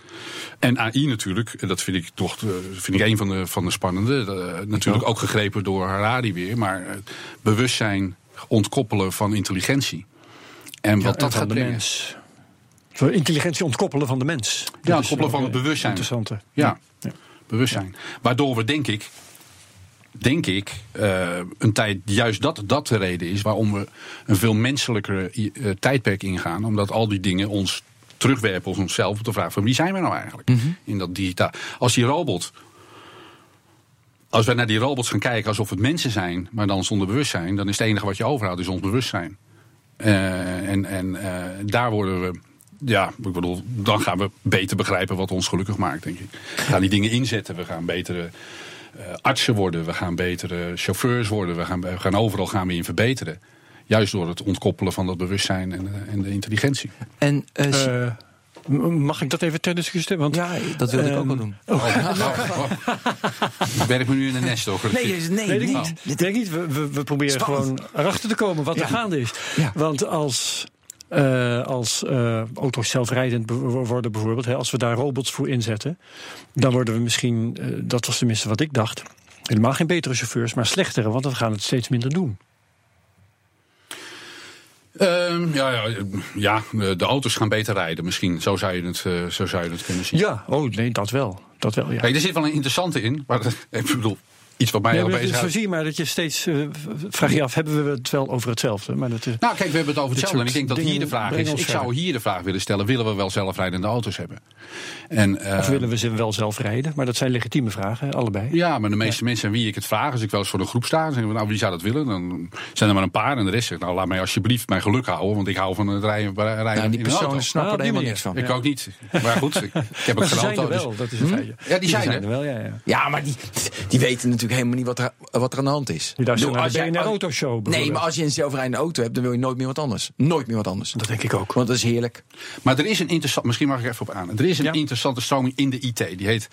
En AI natuurlijk, dat vind ik toch eh, vind ik een van de, van de spannende. eh, natuurlijk ook gegrepen door Harari weer. Maar bewustzijn ontkoppelen van intelligentie. En wat Ja, dat en gaat de brengen. mens. Intelligentie ontkoppelen van de mens. Is ontkoppelen van het bewustzijn. Interessante. Ja, Ja. bewustzijn. Waardoor we, denk ik, denk ik, eh, een tijd, juist dat dat de reden is waarom we een veel menselijker eh, tijdperk ingaan. Omdat al die dingen ons terugwerpen op onszelf op de vraag van wie zijn we nou eigenlijk in dat digitaal. Als die robot. Als wij naar die robots gaan kijken alsof het mensen zijn, maar dan zonder bewustzijn, dan is het enige wat je overhoudt is ons bewustzijn. Eh, en en daar worden we. Ja, ik bedoel, dan gaan we beter begrijpen wat ons gelukkig maakt, denk ik. We gaan die dingen inzetten, we gaan betere artsen worden, we gaan betere chauffeurs worden, we gaan, we gaan overal gaan we in verbeteren. Juist door het ontkoppelen van dat bewustzijn en, de- en de intelligentie. En, eh, Eh, mag ik dat even ter discussie stellen? Want ja, dat wilde ik ook ehm, wel doen. Ik werk me nu in een nest, hoor. Nee, nee, nee. Weet ik nee. niet. Weet ik niet. We, we, we proberen Spannend. gewoon erachter te komen wat Ja. er gaande is. Ja. Want als, eh, als eh, auto's zelfrijdend worden bijvoorbeeld, hè, als we daar robots voor inzetten, dan worden we misschien, eh, dat was tenminste wat ik dacht, helemaal geen betere chauffeurs, maar slechtere, want we gaan het steeds minder doen. Ehm, ja, ja, ja, de auto's gaan beter rijden misschien. Zo zou je het, zo zou je het kunnen zien. Ja, oh nee, dat wel. Dat wel, ja. Kijk, er zit wel een interessante in. Maar ik bedoel, iets wat mij Nee, al je maar dat je steeds, eh, vraag je af, hebben we het wel over hetzelfde? Maar dat, eh, Nou, kijk, we hebben het over hetzelfde. En ik denk dat hier de vraag is. Ik zou hier de vraag willen stellen: willen we wel zelfrijdende auto's hebben? En, eh, of willen we ze wel zelf rijden? Maar dat zijn legitieme vragen, allebei. Ja, maar de meeste mensen aan wie ik het vraag, als ik wel eens voor een groep sta, zeggen we, nou, wie zou dat willen? Dan zijn er maar een paar en de rest zegt, nou, laat mij alsjeblieft mijn geluk houden, want ik hou van het rijden, rijden Ja, die personen auto. snappen er helemaal niks van. Ik ook niet. Maar goed, ik, ik heb ook geen zijn er auto. dus- wel, dat is een feitje. Ja, die zijn er. er wel, ja. ja. Ja, maar die, die weten natuurlijk helemaal niet wat er, wat er aan de hand is. Luisteren Bedoel, naar als de jij- BNR als- Autoshow Nee, maar als je een zelfrijdende auto hebt, dan wil je nooit meer wat anders. Nooit meer wat anders. Dat denk ik ook. Want dat is heerlijk. Maar er is een interessant, misschien mag ik even op aan. Er is een Ja. interessante stroming in de IT. Die heet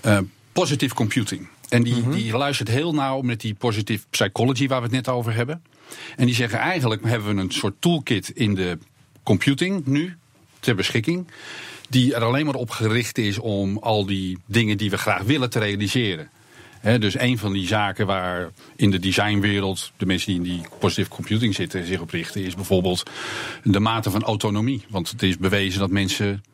eh, positive computing. En die, Mhm. die luistert heel nauw met die positive psychology waar we het net over hebben. En die zeggen eigenlijk hebben we een soort toolkit in de computing nu ter beschikking. Die er alleen maar op gericht is om al die dingen die we graag willen te realiseren. Dus een van die zaken waar in de designwereld de mensen die in die positive computing zitten zich op richten, is bijvoorbeeld de mate van autonomie. Want het is bewezen dat mensen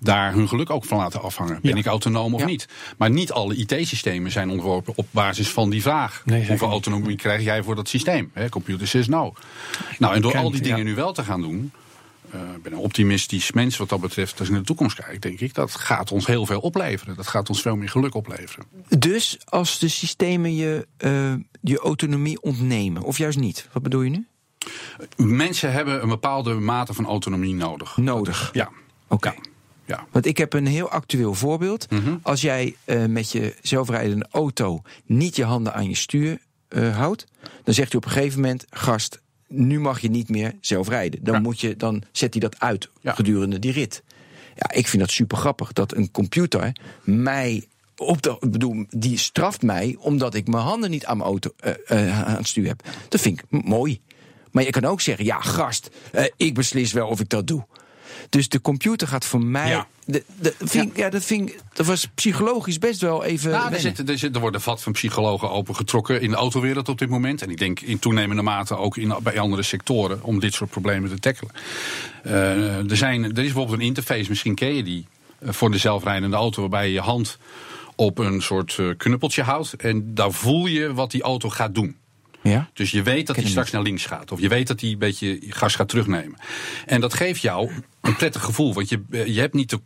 daar hun geluk ook van laten afhangen. Ben Ja. ik autonoom of Ja. niet? Maar niet alle IT-systemen zijn ontworpen op basis van die vraag. Nee, Hoeveel autonomie krijg jij voor dat systeem? Computer says no. Nou, en door al die dingen nu wel te gaan doen, ben een optimistisch mens wat dat betreft. Als ik naar de toekomst kijk, denk ik, dat gaat ons heel veel opleveren. Dat gaat ons veel meer geluk opleveren. Dus als de systemen je, eh, je autonomie ontnemen, of juist niet? Wat bedoel je nu? Mensen hebben een bepaalde mate van autonomie nodig. Nodig. Ja. Oké. ja. Want ik heb een heel actueel voorbeeld. Mhm. Als jij eh, met je zelfrijdende auto niet je handen aan je stuur eh, houdt, dan zegt hij op een gegeven moment: gast, nu mag je niet meer zelf rijden. Dan, Ja. moet je, dan zet hij dat uit Ja. gedurende die rit. Ja, ik vind dat super grappig dat een computer mij. Op de, bedoel, die straft mij omdat ik mijn handen niet aan mijn auto eh, eh, aan het stuur heb. Dat vind ik mooi. Maar je kan ook zeggen: ja, gast, eh, ik beslis wel of ik dat doe. Dus de computer gaat voor mij. Ja. De, de, ja. dat, dat was psychologisch best wel even. Nou, er, zit, er, zit, er worden vat van psychologen opengetrokken in de autowereld op dit moment. En ik denk in toenemende mate ook in, bij andere sectoren om dit soort problemen te tackelen. Eh, er, zijn, er is bijvoorbeeld een interface, misschien ken je die, eh, voor de zelfrijdende auto, waarbij je je hand op een soort eh, knuppeltje houdt. En daar voel je wat die auto gaat doen. Ja? Dus je weet dat hij straks naar links gaat. Of je weet dat hij een beetje gas gaat terugnemen. En dat geeft jou een prettig gevoel. Want je, je hebt niet de,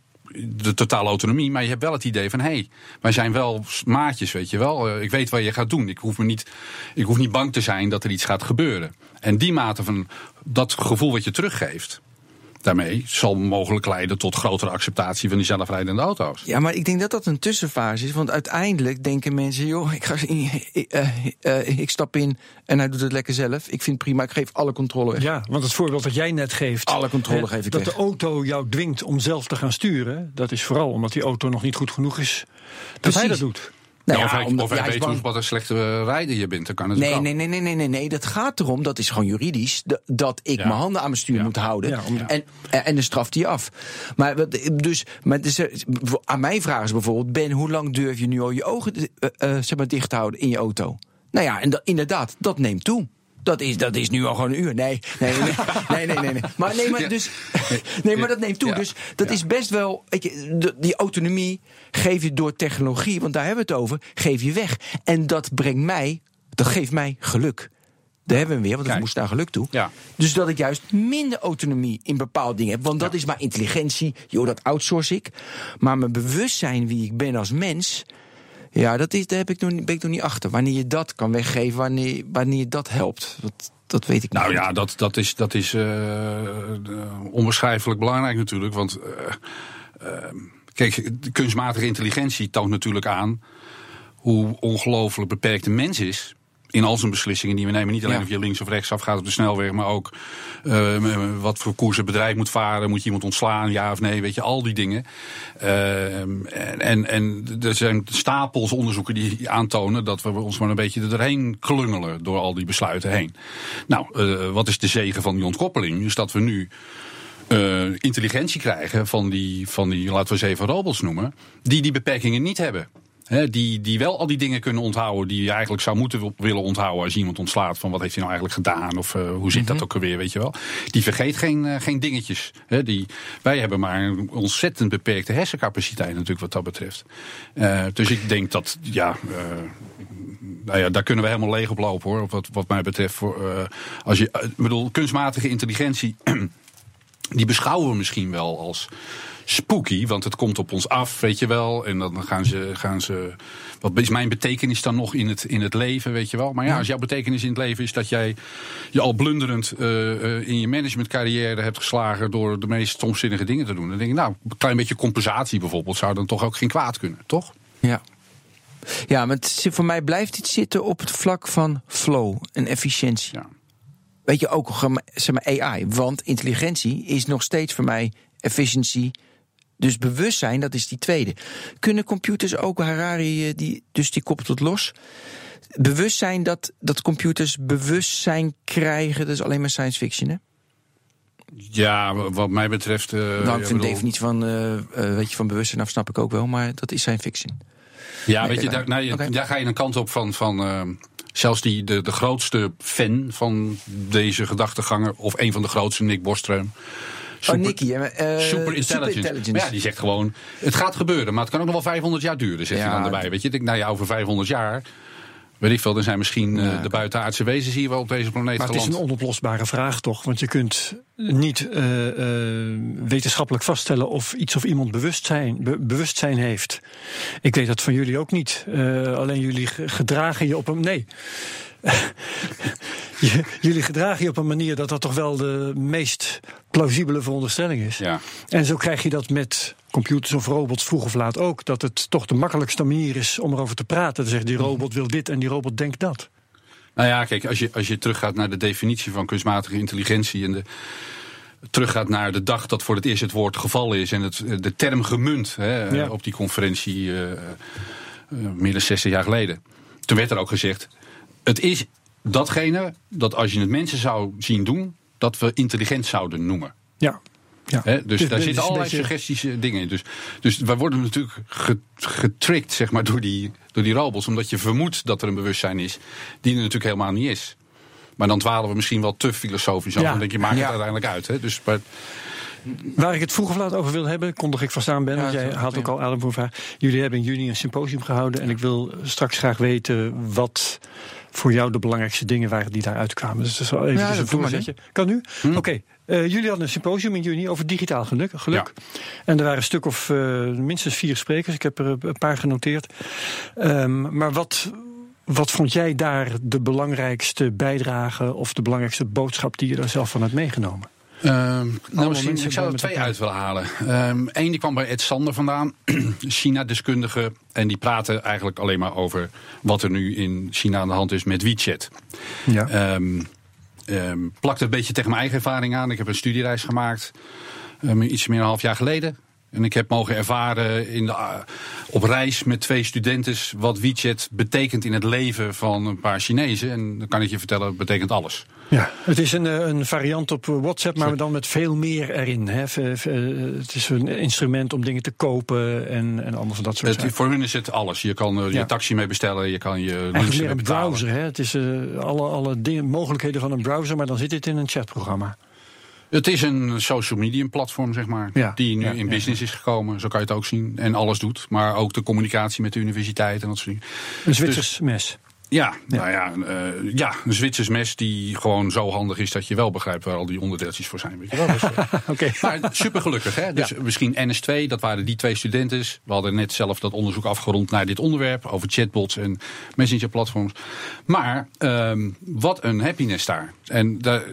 de totale autonomie, maar je hebt wel het idee van... hé, hey, wij zijn wel maatjes, weet je wel. Eh, ik weet wat je gaat doen. Ik hoef, me niet, ik hoef niet bang te zijn dat er iets gaat gebeuren. En die mate van dat gevoel wat je teruggeeft... daarmee zal mogelijk leiden tot grotere acceptatie van die zelfrijdende auto's. Ja, maar ik denk dat dat een tussenfase is. Want uiteindelijk denken mensen: joh, ik, ga, ik, eh, eh, ik stap in en hij doet het lekker zelf. Ik vind het prima, ik geef alle controle weg. Ja, want het voorbeeld dat jij net geeft. Alle controle hè, geef ik Dat weg. de auto jou dwingt om zelf te gaan sturen. Dat is vooral omdat die auto nog niet goed genoeg is. Dat Precies. hij dat doet. Nou ja, of hij, omdat- of hij ja, hij is weet bang. hoe wat een slechte eh, rijder je bent. Dan kan het Nee, ook. nee, nee, nee, nee, nee, nee. Dat gaat erom, dat is gewoon juridisch, dat ik Ja. mijn handen aan mijn stuur Ja. moet houden. Ja, om- en, en dan straft hij af. Maar, dus, maar dus, eh, aan mij vragen ze bijvoorbeeld: Ben, hoe lang durf je nu al je ogen eh, zeg maar, dicht te houden in je auto? Nou ja, en dat, inderdaad, dat neemt toe. Dat is, dat is nu al gewoon een uur. Nee, nee, nee, nee, nee, nee. nee. Maar, nee, maar, dus, nee, maar dat neemt toe. Dus dat is best wel. Weet je, die autonomie geef je door technologie, want daar hebben we het over, geef je weg. En dat brengt mij, dat geeft mij geluk. Daar hebben we hem weer, want het moest naar geluk toe. Ja. Dus dat ik juist minder autonomie in bepaalde dingen heb. Want dat is maar intelligentie. Joh, dat outsource ik. Maar mijn bewustzijn wie ik ben als mens. Ja, dat is, daar heb ik nog, ben ik nog niet achter. Wanneer je dat kan weggeven, wanneer, wanneer je dat helpt. Dat, dat weet ik Nou niet. ja, dat, dat is, dat is eh, onbeschrijfelijk belangrijk natuurlijk. Want eh, eh, kijk, de kunstmatige intelligentie toont natuurlijk aan hoe ongelooflijk beperkt een mens is. In al zijn beslissingen die we nemen. Niet alleen Ja. of je links of rechts af gaat op de snelweg, maar ook eh, wat voor koers het bedrijf moet varen. Moet je iemand ontslaan, ja of nee? Weet je, al die dingen. Eh, en, en, er zijn stapels onderzoeken die aantonen dat we ons maar een beetje er doorheen klungelen door al die besluiten heen. Nou, eh, wat is de zegen van die ontkoppeling? Is dat we nu intelligentie krijgen van die, van die, laten we ze even robots noemen, die die beperkingen niet hebben. Hè, die, die wel al die dingen kunnen onthouden die je eigenlijk zou moeten wil- willen onthouden als je iemand ontslaat van wat heeft hij nou eigenlijk gedaan of eh, hoe zit dat ook alweer, weet je wel. Die vergeet geen, eh, geen dingetjes. Hè, die, wij hebben maar een ontzettend beperkte hersencapaciteit natuurlijk wat dat betreft. Eh, dus ik denk dat, ja, nou ja, daar kunnen we helemaal leeg op lopen hoor, wat, wat mij betreft. Voor, als je, ik bedoel, kunstmatige intelligentie die beschouwen we misschien wel als spooky, want het komt op ons af, weet je wel. En dan gaan ze, gaan ze. Wat is mijn betekenis dan nog in het, in het leven, weet je wel? Maar ja, als jouw betekenis in het leven is dat jij je al blunderend eh, eh, in je managementcarrière hebt geslagen door de meest stomzinnige dingen te doen, dan denk ik, nou, een klein beetje compensatie bijvoorbeeld zou dan toch ook geen kwaad kunnen, toch? Ja. Ja, maar het, voor mij blijft iets zitten op het vlak van flow en efficiëntie. Ja. Weet je, ook zeg maar AI. Want intelligentie is nog steeds voor mij efficiëntie. Dus bewustzijn, dat is die tweede. Kunnen computers ook, Harari, eh, die, dus die koppelt het los. Bewustzijn dat, dat computers bewustzijn krijgen, dat is alleen maar science fiction, hè? Ja, wat mij betreft. eh, Nou, ik vind de definitie van, eh, weet je, van bewustzijn af snap ik ook wel, maar dat is science fiction. Ja, Nee, weet je, daar, nou, je- daar ga je een kant op van. van zelfs die, de, de grootste fan van deze gedachteganger, of een van de grootste, Nick Bostrom. oh, Nicky, eh, Super intelligence. Maar ja, die zegt gewoon: het gaat gebeuren, maar het kan ook nog wel 500 jaar duren, zegt Ja, hij dan erbij. Weet je, ik denk, nou ja, over 500 jaar. Weet ik veel, er zijn misschien eh, Ja, de buitenaardse wezens hier wel op deze planeet Maar het is een onoplosbare vraag toch? Want je kunt niet eh, eh, wetenschappelijk vaststellen of iets of iemand bewustzijn, be- bewustzijn heeft. Ik weet dat van jullie ook niet. Eh, alleen jullie ge- gedragen je op een. Nee. Jullie gedragen je op een manier dat dat toch wel de meest plausibele veronderstelling is. Ja. En zo krijg je dat met computers of robots vroeg of laat ook. Dat het toch de makkelijkste manier is om erover te praten. Dan zegt die robot wil dit en die robot denkt dat. Nou ja, kijk, als je, als je teruggaat naar de definitie van kunstmatige intelligentie en de, teruggaat naar de dag dat voor het eerst het woord gevallen is en het, de term gemunt hè, Ja. op die conferentie eh, eh, meer dan 60 jaar geleden. Toen werd er ook gezegd, het is datgene dat als je het mensen zou zien doen, dat we intelligent zouden noemen. Ja. ja. Hè, dus Het daar zitten allerlei beetje- suggestische dingen in. Dus, dus wij worden natuurlijk ge- getricked zeg maar, door, die, door die robots. Omdat je vermoedt dat er een bewustzijn is. Die er natuurlijk helemaal niet is. Maar dan dwalen we misschien wel te filosofisch af. Ja. Dan denk je, maakt Ja. het uiteindelijk uit. Hè? Dus, maar, Waar ik het vroeg of laat over wil hebben, kondig ik vast aan, Ben. Ja, want jij had ook al adem voor vraag. Jullie hebben in juni een symposium gehouden. En ik wil straks graag weten wat voor jou de belangrijkste dingen waren die daaruit kwamen. Dus dat is wel even Ja, een voorzetje. Kan nu? Oké. Eh, jullie hadden een symposium in juni over digitaal geluk. geluk. En er waren een stuk of eh, minstens vier sprekers. Ik heb er een paar genoteerd. Ehm, maar wat, wat vond jij daar de belangrijkste bijdrage of de belangrijkste boodschap die je daar zelf van hebt meegenomen? Ehm, nou, misschien, ik zou er twee uit willen halen. Eén Eén die kwam bij Ed Sander vandaan, China-deskundige. En die praten eigenlijk alleen maar over wat er nu in China aan de hand is met WeChat. Ja. Ehm ehm, plakt een beetje tegen mijn eigen ervaring aan. Ik heb een studiereis gemaakt, ehm, iets meer dan een half jaar geleden. En ik heb mogen ervaren in de, ah, op reis met twee studenten wat WeChat betekent in het leven van een paar Chinezen. En dan kan ik je vertellen, het betekent alles. Ja, het is een, eh, een variant op WhatsApp, maar dan met veel meer erin. Hè. Eh, Het is een instrument om dingen te kopen en, en van dat soort zaken. voor hun is het alles. Je kan je Ja. taxi mee bestellen, je kan je lunch Eigenlijk meer mee een browser. Hè. Het is eh, alle, alle dingen, mogelijkheden van een browser, maar dan zit het in een chatprogramma. Het is een social media platform, zeg maar. Ja, Die nu ja, in ja, business is gekomen. Zo kan je het ook zien. En alles doet. Maar ook de communicatie met de universiteit en dat soort dingen. Een Zwitsers mes. Ja, nou ja, eh, ja, een Zwitsers mes die gewoon zo handig is dat je wel begrijpt waar al die onderdeeltjes voor zijn. Weet je wel? Dus, eh, maar super gelukkig, hè? Dus misschien NS2, dat waren die twee studenten. We hadden net zelf dat onderzoek afgerond naar dit onderwerp over chatbots en messengerplatforms. Maar ehm, wat een happiness daar. En daar-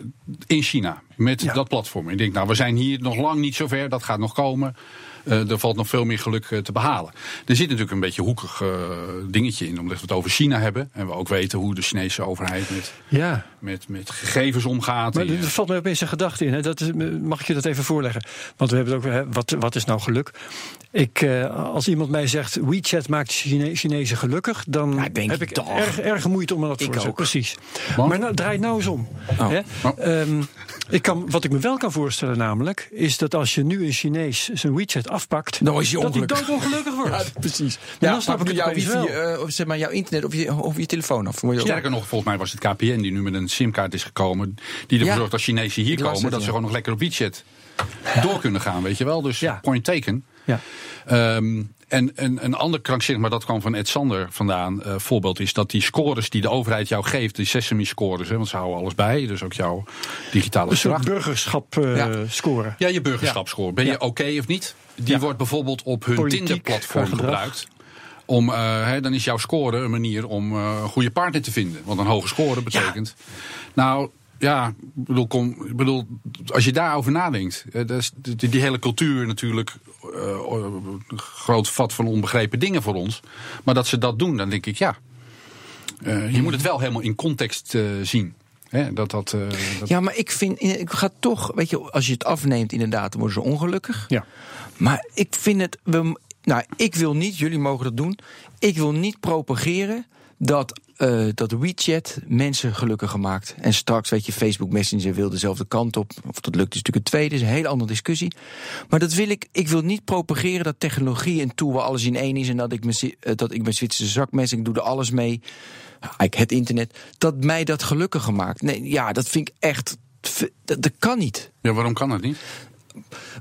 in China met Ja. dat platform. Ik denk, nou, we zijn hier nog lang niet zover, dat gaat nog komen. Eh, er valt nog veel meer geluk eh, te behalen. Er zit natuurlijk een beetje een hoekig eh, dingetje in, omdat we het over China hebben. En we ook weten hoe de Chinese overheid met, Ja, met, met gegevens omgaat. maar er valt mij opeens een gedachte in. Hè. Dat is, mag ik je dat even voorleggen? Want we hebben het ook, hè, wat, wat is nou geluk? Ik, eh, als iemand mij zegt, WeChat maakt Chine Chinezen gelukkig, dan Ja, denk heb ik toch. erg, erg moeite om me dat te ook. Precies. Want? Maar nou, draai het nou eens om. Oh. Hè? Oh. Ehm, ik kan, wat ik me wel kan voorstellen namelijk, is dat als je nu een Chinees zijn WeChat afpakt, Dan is hij dat hij ongelukkig. doodongelukkig wordt. Ja, precies. dan Ja, snap pak ik het jouw wifi, wel. eh, of zeg maar jouw internet of je, of je telefoon af. Je ook- Sterker nog, volgens mij was het KPN die nu met een simkaart is gekomen. Die ervoor Ja. zorgt dat Chinezen hier komen. het, dat ze gewoon nog lekker op WeChat door kunnen gaan, weet je wel. Dus Ja. point taken. Ja. Ehm, en een, een ander krankzinnig, maar dat kwam van Ed Sander vandaan. eh, voorbeeld is dat die scores die de overheid jou geeft, die Sesame scores, hè, want ze houden alles bij, dus ook jouw digitale Een soort burgerschap eh, Ja. scoren. Ja, je burgerschapscore. Ben je oké of niet? Die Ja. wordt bijvoorbeeld op hun Tinder-platform gebruikt. Om, eh, hè, dan is jouw score een manier om eh, een goede partner te vinden. Want een hoge score betekent. Nou, ja, ik bedoel, kom, ik bedoel, als je daarover nadenkt. eh, dat is die, die hele cultuur natuurlijk. eh, een groot vat van onbegrepen dingen voor ons. Maar dat ze dat doen, dan denk ik ja. eh, je moet het wel helemaal in context eh, zien. Hè, dat dat, eh, dat Ja, maar ik vind, ik ga toch, weet je, als je het afneemt, inderdaad, dan worden ze ongelukkig. Ja. Maar ik vind het, we, nou, ik wil niet, jullie mogen dat doen. Ik wil niet propageren dat, eh, dat WeChat mensen gelukkiger maakt. En straks, weet je, Facebook Messenger wil dezelfde kant op. Of dat lukt is natuurlijk een tweede, is een hele andere discussie. Maar dat wil ik, ik wil niet propageren dat technologie en tool waar alles in één is. En dat ik mijn, eh, dat ik mijn Zwitserse zakmes, ik doe er alles mee. Het internet, dat mij dat gelukkiger maakt. Nee, ja, dat vind ik echt. Dat, dat kan niet ja, waarom kan dat niet?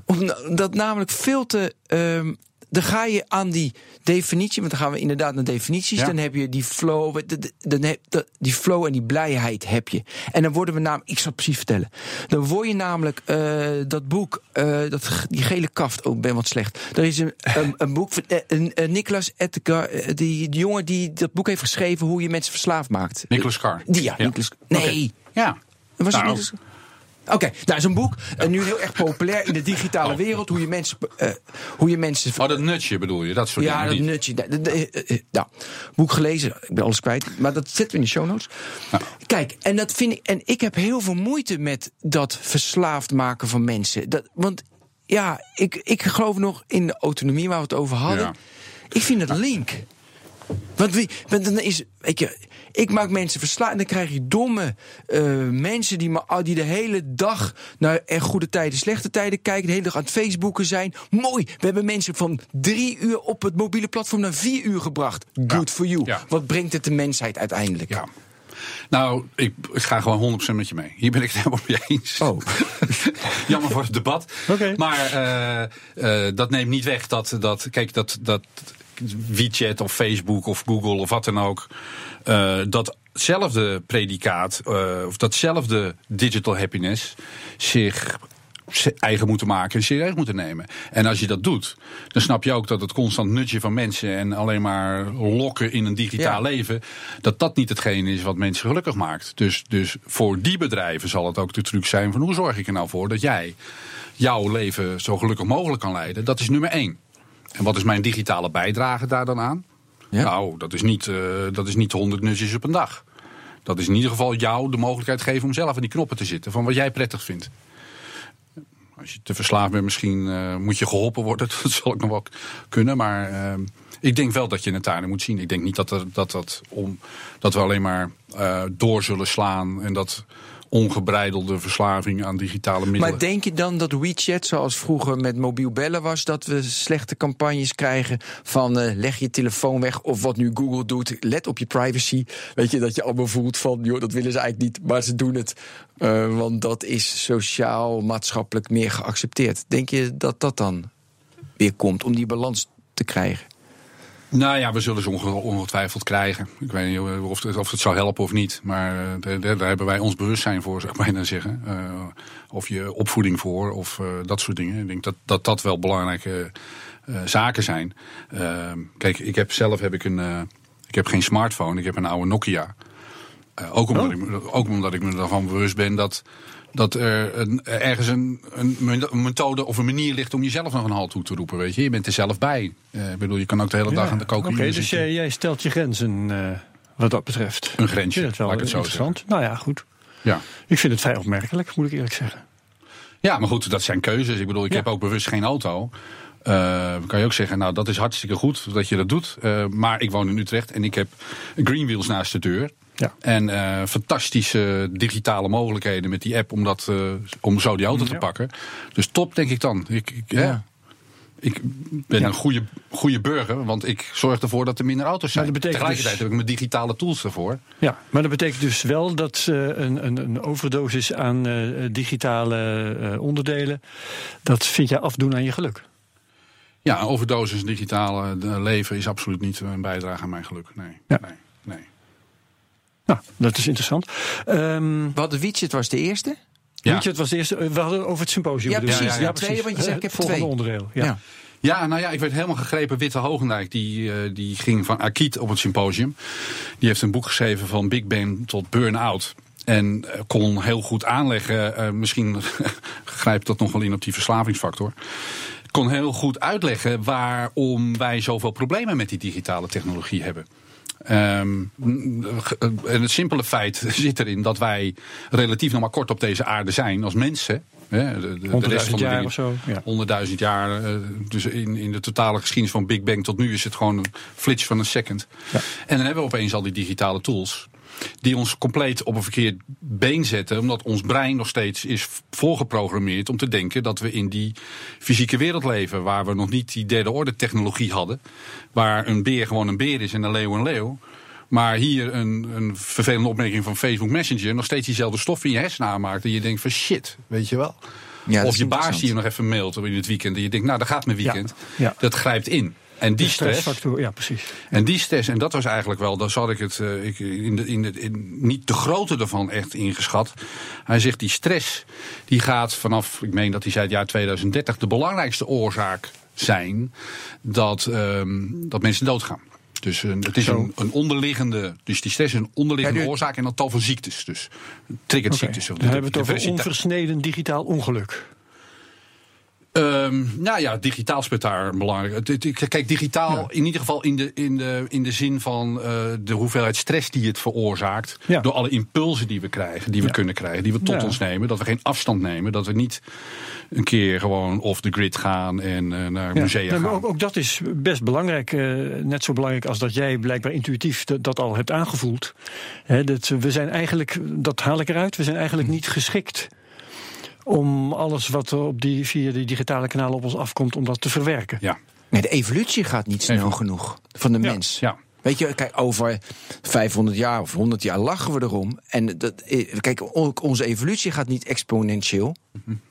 Omdat namelijk veel te. ehm, dan ga je aan die definitie, want dan gaan we inderdaad naar definities. Ja. Dan heb je die flow, dan heb, die flow en die blijheid heb je. En dan worden we namelijk, ik zal het precies vertellen. Dan word je namelijk eh, dat boek, eh, dat, die gele kaft, oh, ik ben wat slecht. Er is een, een, een boek van eh, een, een Nicolas Edgar, die, die jongen die dat boek heeft geschreven hoe je mensen verslaafd maakt. Nicolas Carr. Die, ja, Ja. Nicolas. Nee. Ja. Was het Nou, Nicolas- Oké, nou is een boek. En nu heel erg populair in de digitale wereld. Hoe je mensen. eh, hoe je mensen Oh, dat nutje bedoel je, dat soort ja, dingen dat niet. nutje. Eh, nou, boek gelezen, ik ben alles kwijt. Maar dat zetten we in de show notes. Kijk, en dat vind ik. En ik heb heel veel moeite met dat verslaafd maken van mensen. Dat, want ja, ik, ik geloof nog in de autonomie waar we het over hadden. Ja. Ik vind het link. Want, wie, want dan is, je, ik maak mensen verslaafd en dan krijg je domme eh, mensen die, die de hele dag naar er goede tijden, slechte tijden kijken, de hele dag aan het Facebooken zijn. Mooi, we hebben mensen van drie uur op het mobiele platform naar vier uur gebracht. Good for you. Ja. Wat brengt het de mensheid uiteindelijk? Ja. Nou, ik, ik ga gewoon 100% met je mee. Hier ben ik het helemaal mee eens. Oh. Jammer voor het debat. Oké. Maar eh, eh, dat neemt niet weg dat, dat kijk, dat, dat WeChat of Facebook of Google of wat dan ook, eh, datzelfde predicaat eh, of datzelfde digital happiness zich eigen moeten maken en serieus moeten nemen. En als je dat doet, dan snap je ook dat het constant nutje van mensen en alleen maar lokken in een digitaal Ja. leven, dat dat niet hetgeen is wat mensen gelukkig maakt. Dus, dus voor die bedrijven zal het ook de truc zijn van hoe zorg ik er nou voor dat jij jouw leven zo gelukkig mogelijk kan leiden. Dat is nummer één. En wat is mijn digitale bijdrage daar dan aan? Ja. Nou, dat is, niet, eh, dat is niet 100 nutjes op een dag. Dat is in ieder geval jou de mogelijkheid geven om zelf aan die knoppen te zitten. Van wat jij prettig vindt. Als je te verslaafd bent, misschien eh, moet je geholpen worden. Dat zal ik nog wel kunnen. Maar eh, ik denk wel dat je het daarin moet zien. Ik denk niet dat, er, dat, dat, om, dat we alleen maar door zullen slaan. En dat ongebreidelde verslaving aan digitale middelen. Maar denk je dan dat WeChat, zoals vroeger met mobiel bellen was, dat we slechte campagnes krijgen van eh, leg je telefoon weg of wat nu Google doet, let op je privacy. Weet je, dat je allemaal voelt van, joh, dat willen ze eigenlijk niet, maar ze doen het. eh, want dat is sociaal, maatschappelijk meer geaccepteerd. Denk je dat dat dan weer komt om die balans te krijgen? Nou ja, we zullen ze onge- ongetwijfeld krijgen. Ik weet niet of het, of het zou helpen of niet. Maar eh, daar, hebben wij ons bewustzijn voor, zou ik bijna zeggen. Eh, of je opvoeding voor, of eh, dat soort dingen. Ik denk dat dat, dat wel belangrijke zaken zijn. Eh, kijk, ik heb zelf heb ik een. ik heb geen smartphone, ik heb een oude Nokia. Ook, omdat ik, me- ook omdat ik me ervan bewust ben dat, dat er een, ergens een, een, methode of een manier ligt om jezelf nog een halt toe te roepen. Weet je? je bent er zelf bij. Ik bedoel, je kan ook de hele dag aan de Oké, cocaïne dus jij, jij stelt je grenzen eh, wat dat betreft. Een grensje, vind het wel zo interessant. Nou ja, goed. Ja. Ik vind het vrij opmerkelijk, moet ik eerlijk zeggen. ja, maar goed, dat zijn keuzes. Ik bedoel, ik Ja. heb ook bewust geen auto. Dan kan je ook zeggen, nou dat is hartstikke goed dat je dat doet. Maar ik woon in Utrecht en ik heb Greenwheels naast de deur. Ja. En eh, fantastische digitale mogelijkheden met die app om, dat, eh, om zo die auto te pakken. Dus top, denk ik dan. Ik, ik, hè, ik ben een goede, goede burger, want ik zorg ervoor dat er minder auto's zijn. Maar dat betekent Tegelijkertijd dus- heb ik mijn digitale tools ervoor. Ja, maar dat betekent dus wel dat eh, een, een, een overdosis aan digitale onderdelen, dat vind jij afdoen aan je geluk. Ja, een overdosis digitale leven is absoluut niet een bijdrage aan mijn geluk. Nee, Ja. nee, nee. Nou, dat is interessant. Ehm We hadden WeChat was de eerste. Ja. Was de eerste, eh, we hadden over het symposium. Ja, precies. Ja, tweede, want je zei, ik heb Het volgende twee. onderdeel. Ja. Ja. Ja, nou ja, ik werd helemaal gegrepen. Witte Hogendijk, die, eh, die ging van Akiet op het symposium. Die heeft een boek geschreven van Big Bang tot Burn-out. En eh, kon heel goed aanleggen, eh, misschien grijpt dat nog wel in op die verslavingsfactor. Kon heel goed uitleggen waarom wij zoveel problemen met die digitale technologie hebben. Ehm, en het simpele feit zit erin dat wij relatief nog maar kort op deze aarde zijn als mensen. Hè, de, de, de rest 100.000 van de jaar of zo. Ja. 100.000 jaar. eh, Dus in, in de totale geschiedenis van Big Bang tot nu is het gewoon een flits van een second. Ja. En dan hebben we opeens al die digitale tools. Die ons compleet op een verkeerd been zetten. Omdat ons brein nog steeds is voorgeprogrammeerd om te denken dat we in die fysieke wereld leven. Waar we nog niet die derde orde technologie hadden. Waar een beer gewoon een beer is en een leeuw een leeuw. Maar hier een, een vervelende opmerking van Facebook Messenger nog steeds diezelfde stof in je hersenen aanmaakt. En je denkt van shit, weet je wel. Ja, dat of je baas die je nog even mailt in het weekend. En je denkt, nou, daar gaat mijn weekend. ja. Dat grijpt in. En die stress, stressfactor, ja, precies. en die stress, en dat was eigenlijk wel, daar zat ik het eh, ik, in de, in de, in, niet de grootte ervan echt ingeschat. Hij zegt die stress, die gaat vanaf, ik meen dat hij zei het jaar 2030, de belangrijkste oorzaak zijn dat, ehm, dat mensen doodgaan. Dus eh, het is een, een onderliggende, dus die stress is een onderliggende Ja, nu- oorzaak en een tal van ziektes. Dus triggert ziektes. Dan hebben we het over onversneden digitaal ongeluk. Ehm, nou ja, digitaal speelt daar belangrijk. Kijk, digitaal in ieder geval in de, in de, in de zin van eh, de hoeveelheid stress die het veroorzaakt. Ja. Door alle impulsen die we krijgen, die we Ja. kunnen krijgen, die we tot ons nemen. Dat we geen afstand nemen. Dat we niet een keer gewoon off the grid gaan en eh, naar musea Nee, maar gaan. ook, ook dat is best belangrijk. eh, net zo belangrijk als dat jij blijkbaar intuïtief dat, dat al hebt aangevoeld. Dat, we zijn eigenlijk, dat haal ik eruit, we zijn eigenlijk niet geschikt om alles wat er op die, via die digitale kanalen op ons afkomt, om dat te verwerken. Ja, Nee, de evolutie gaat niet snel Even. genoeg van de mens. ja. Weet je, kijk, over 500 jaar of 100 jaar lachen we erom. En dat, eh, kijk, ook onze evolutie gaat niet exponentieel.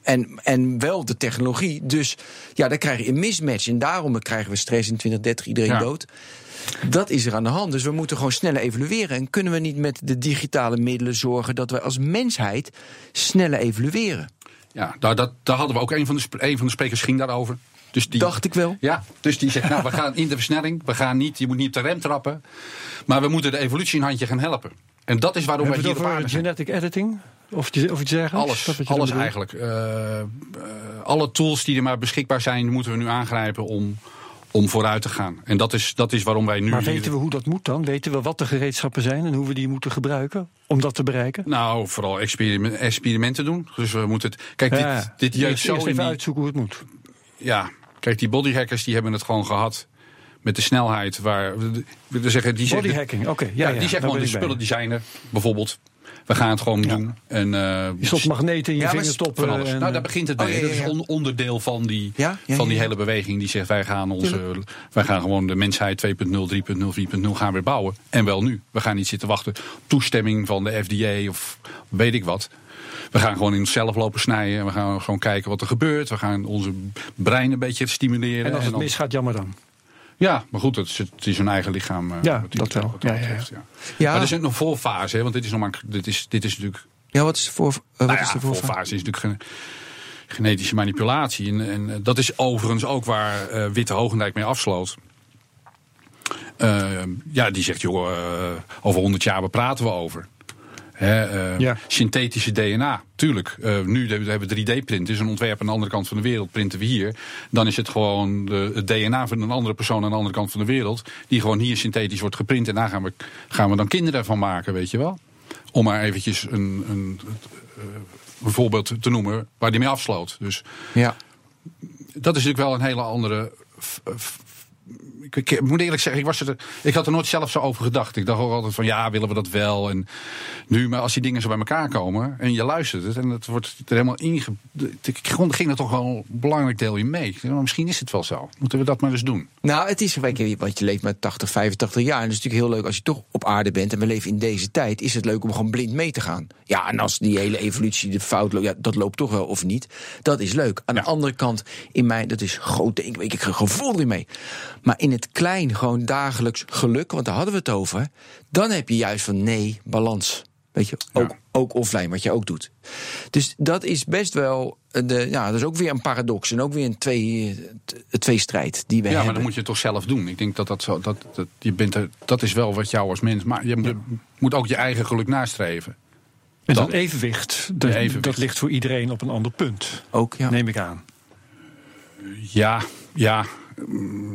En, en wel de technologie. Dus ja, dan krijg je een mismatch. En daarom krijgen we stress in 2030, iedereen Ja. dood. Dat is er aan de hand. Dus we moeten gewoon sneller evolueren. En kunnen we niet met de digitale middelen zorgen dat we als mensheid sneller evolueren? Ja daar, dat, daar hadden we ook een van de, een van de sprekers ging daarover. Dus die, Dacht ik wel. Ja, dus die zegt, nou, we gaan in de versnelling. We gaan niet, je moet niet op de rem trappen. Maar we moeten de evolutie een handje gaan helpen. En dat is waarom wij Hebben we hier over zijn. genetic editing? Of, iets- of iets dergelijks? Alles, je alles eigenlijk. Eh, eh, alle tools die er maar beschikbaar zijn, moeten we nu aangrijpen om, om vooruit te gaan. En dat is, dat is waarom wij nu... Maar weten we hoe dat moet dan? Weten we wat de gereedschappen zijn en hoe we die moeten gebruiken om dat te bereiken? Nou, vooral experiment, experimenten doen. Dus we moeten het... Kijk, Ja, dit, dit eerst zo eerst even die... uitzoeken hoe het moet. Ja, kijk, die bodyhackers die hebben het gewoon gehad met de snelheid waar... We zeggen, die Bodyhacking, oké. Ja, ja, die zeggen gewoon, de spullen die zijn er, bijvoorbeeld. We gaan het gewoon doen. En, eh, Je stopt magneten in je Ja, maar vingertoppen. van alles. en, nou, daar eh, begint het oh, mee. Dat is on- onderdeel van die, Ja, ja, van die ja, ja. hele beweging die zegt... wij gaan, onze, wij gaan gewoon de mensheid 2.0, 3.0, 4.0 gaan weer bouwen. En wel nu. We gaan niet zitten wachten op toestemming van de FDA of weet ik wat. We gaan gewoon in onszelf lopen snijden. En we gaan gewoon kijken wat er gebeurt. We gaan onze brein een beetje stimuleren. en als het dan- misgaat, jammer dan. Ja, maar goed, het is, het is hun eigen lichaam. eh, Ja, dat wel. dat Ja, ja, ja. betreft, ja. Ja. Maar er zit nog voorfase, hè, want dit is, nog maar, dit, is, dit is natuurlijk Ja, wat is de voor, eh, wat nou is ja, de voorvaart? voorfase is natuurlijk ge- genetische manipulatie. En, en eh, dat is overigens ook waar eh, Witte Hogendijk mee afsloot. Eh, ja, die zegt, joh, over 100 jaar, waar praten we over? Hè, eh, Ja. Synthetische DNA, tuurlijk. Eh, nu hebben we 3D-print, is een ontwerp aan de andere kant van de wereld, printen we hier. Dan is het gewoon de, het DNA van een andere persoon aan de andere kant van de wereld, die gewoon hier synthetisch wordt geprint. En daar gaan we, gaan we dan kinderen van maken, weet je wel. Om maar eventjes een, een, eh, een voorbeeld te noemen waar die mee afsloot. Dus Ja. dat is natuurlijk wel een hele andere. Ik, ik moet eerlijk zeggen, ik, was er, ik had er nooit zelf zo over gedacht. Ik dacht ook altijd van ja, willen we dat wel? En nu, maar als die dingen zo bij elkaar komen en je luistert het en het wordt er helemaal inge. Ik ging er toch wel een belangrijk deel in mee. Dacht, nou, misschien is het wel zo. Moeten we dat maar eens doen? Nou, het is, want je leeft maar 80, 85 jaar. En het is natuurlijk heel leuk als je toch op aarde bent. En we leven in deze tijd. Is het leuk om gewoon blind mee te gaan. Ja, en als die hele evolutie de fout loopt, ja, dat loopt toch wel of niet. Dat is leuk. Aan Ja. de andere kant, in mij, dat is groot, denk ik, ik gevoel erin mee. Maar in het klein, gewoon dagelijks geluk, want daar hadden we het over. Dan heb je juist van nee, balans. Weet je, ook, Ja. ook offline, wat je ook doet. Dus dat is best wel. De, ja, dat is ook weer een paradox. En ook weer een twee, eh, tweestrijd die we Ja, hebben. maar dan moet je toch zelf doen. Ik denk dat dat zo. Dat, dat, je bent er, dat is wel wat jou als mens. Maar je moet- moet ook je eigen geluk nastreven. En Dan- dat evenwicht, dat, evenwicht. dat ligt voor iedereen op een ander punt. ook, ja. Neem ik aan. Ja, ja.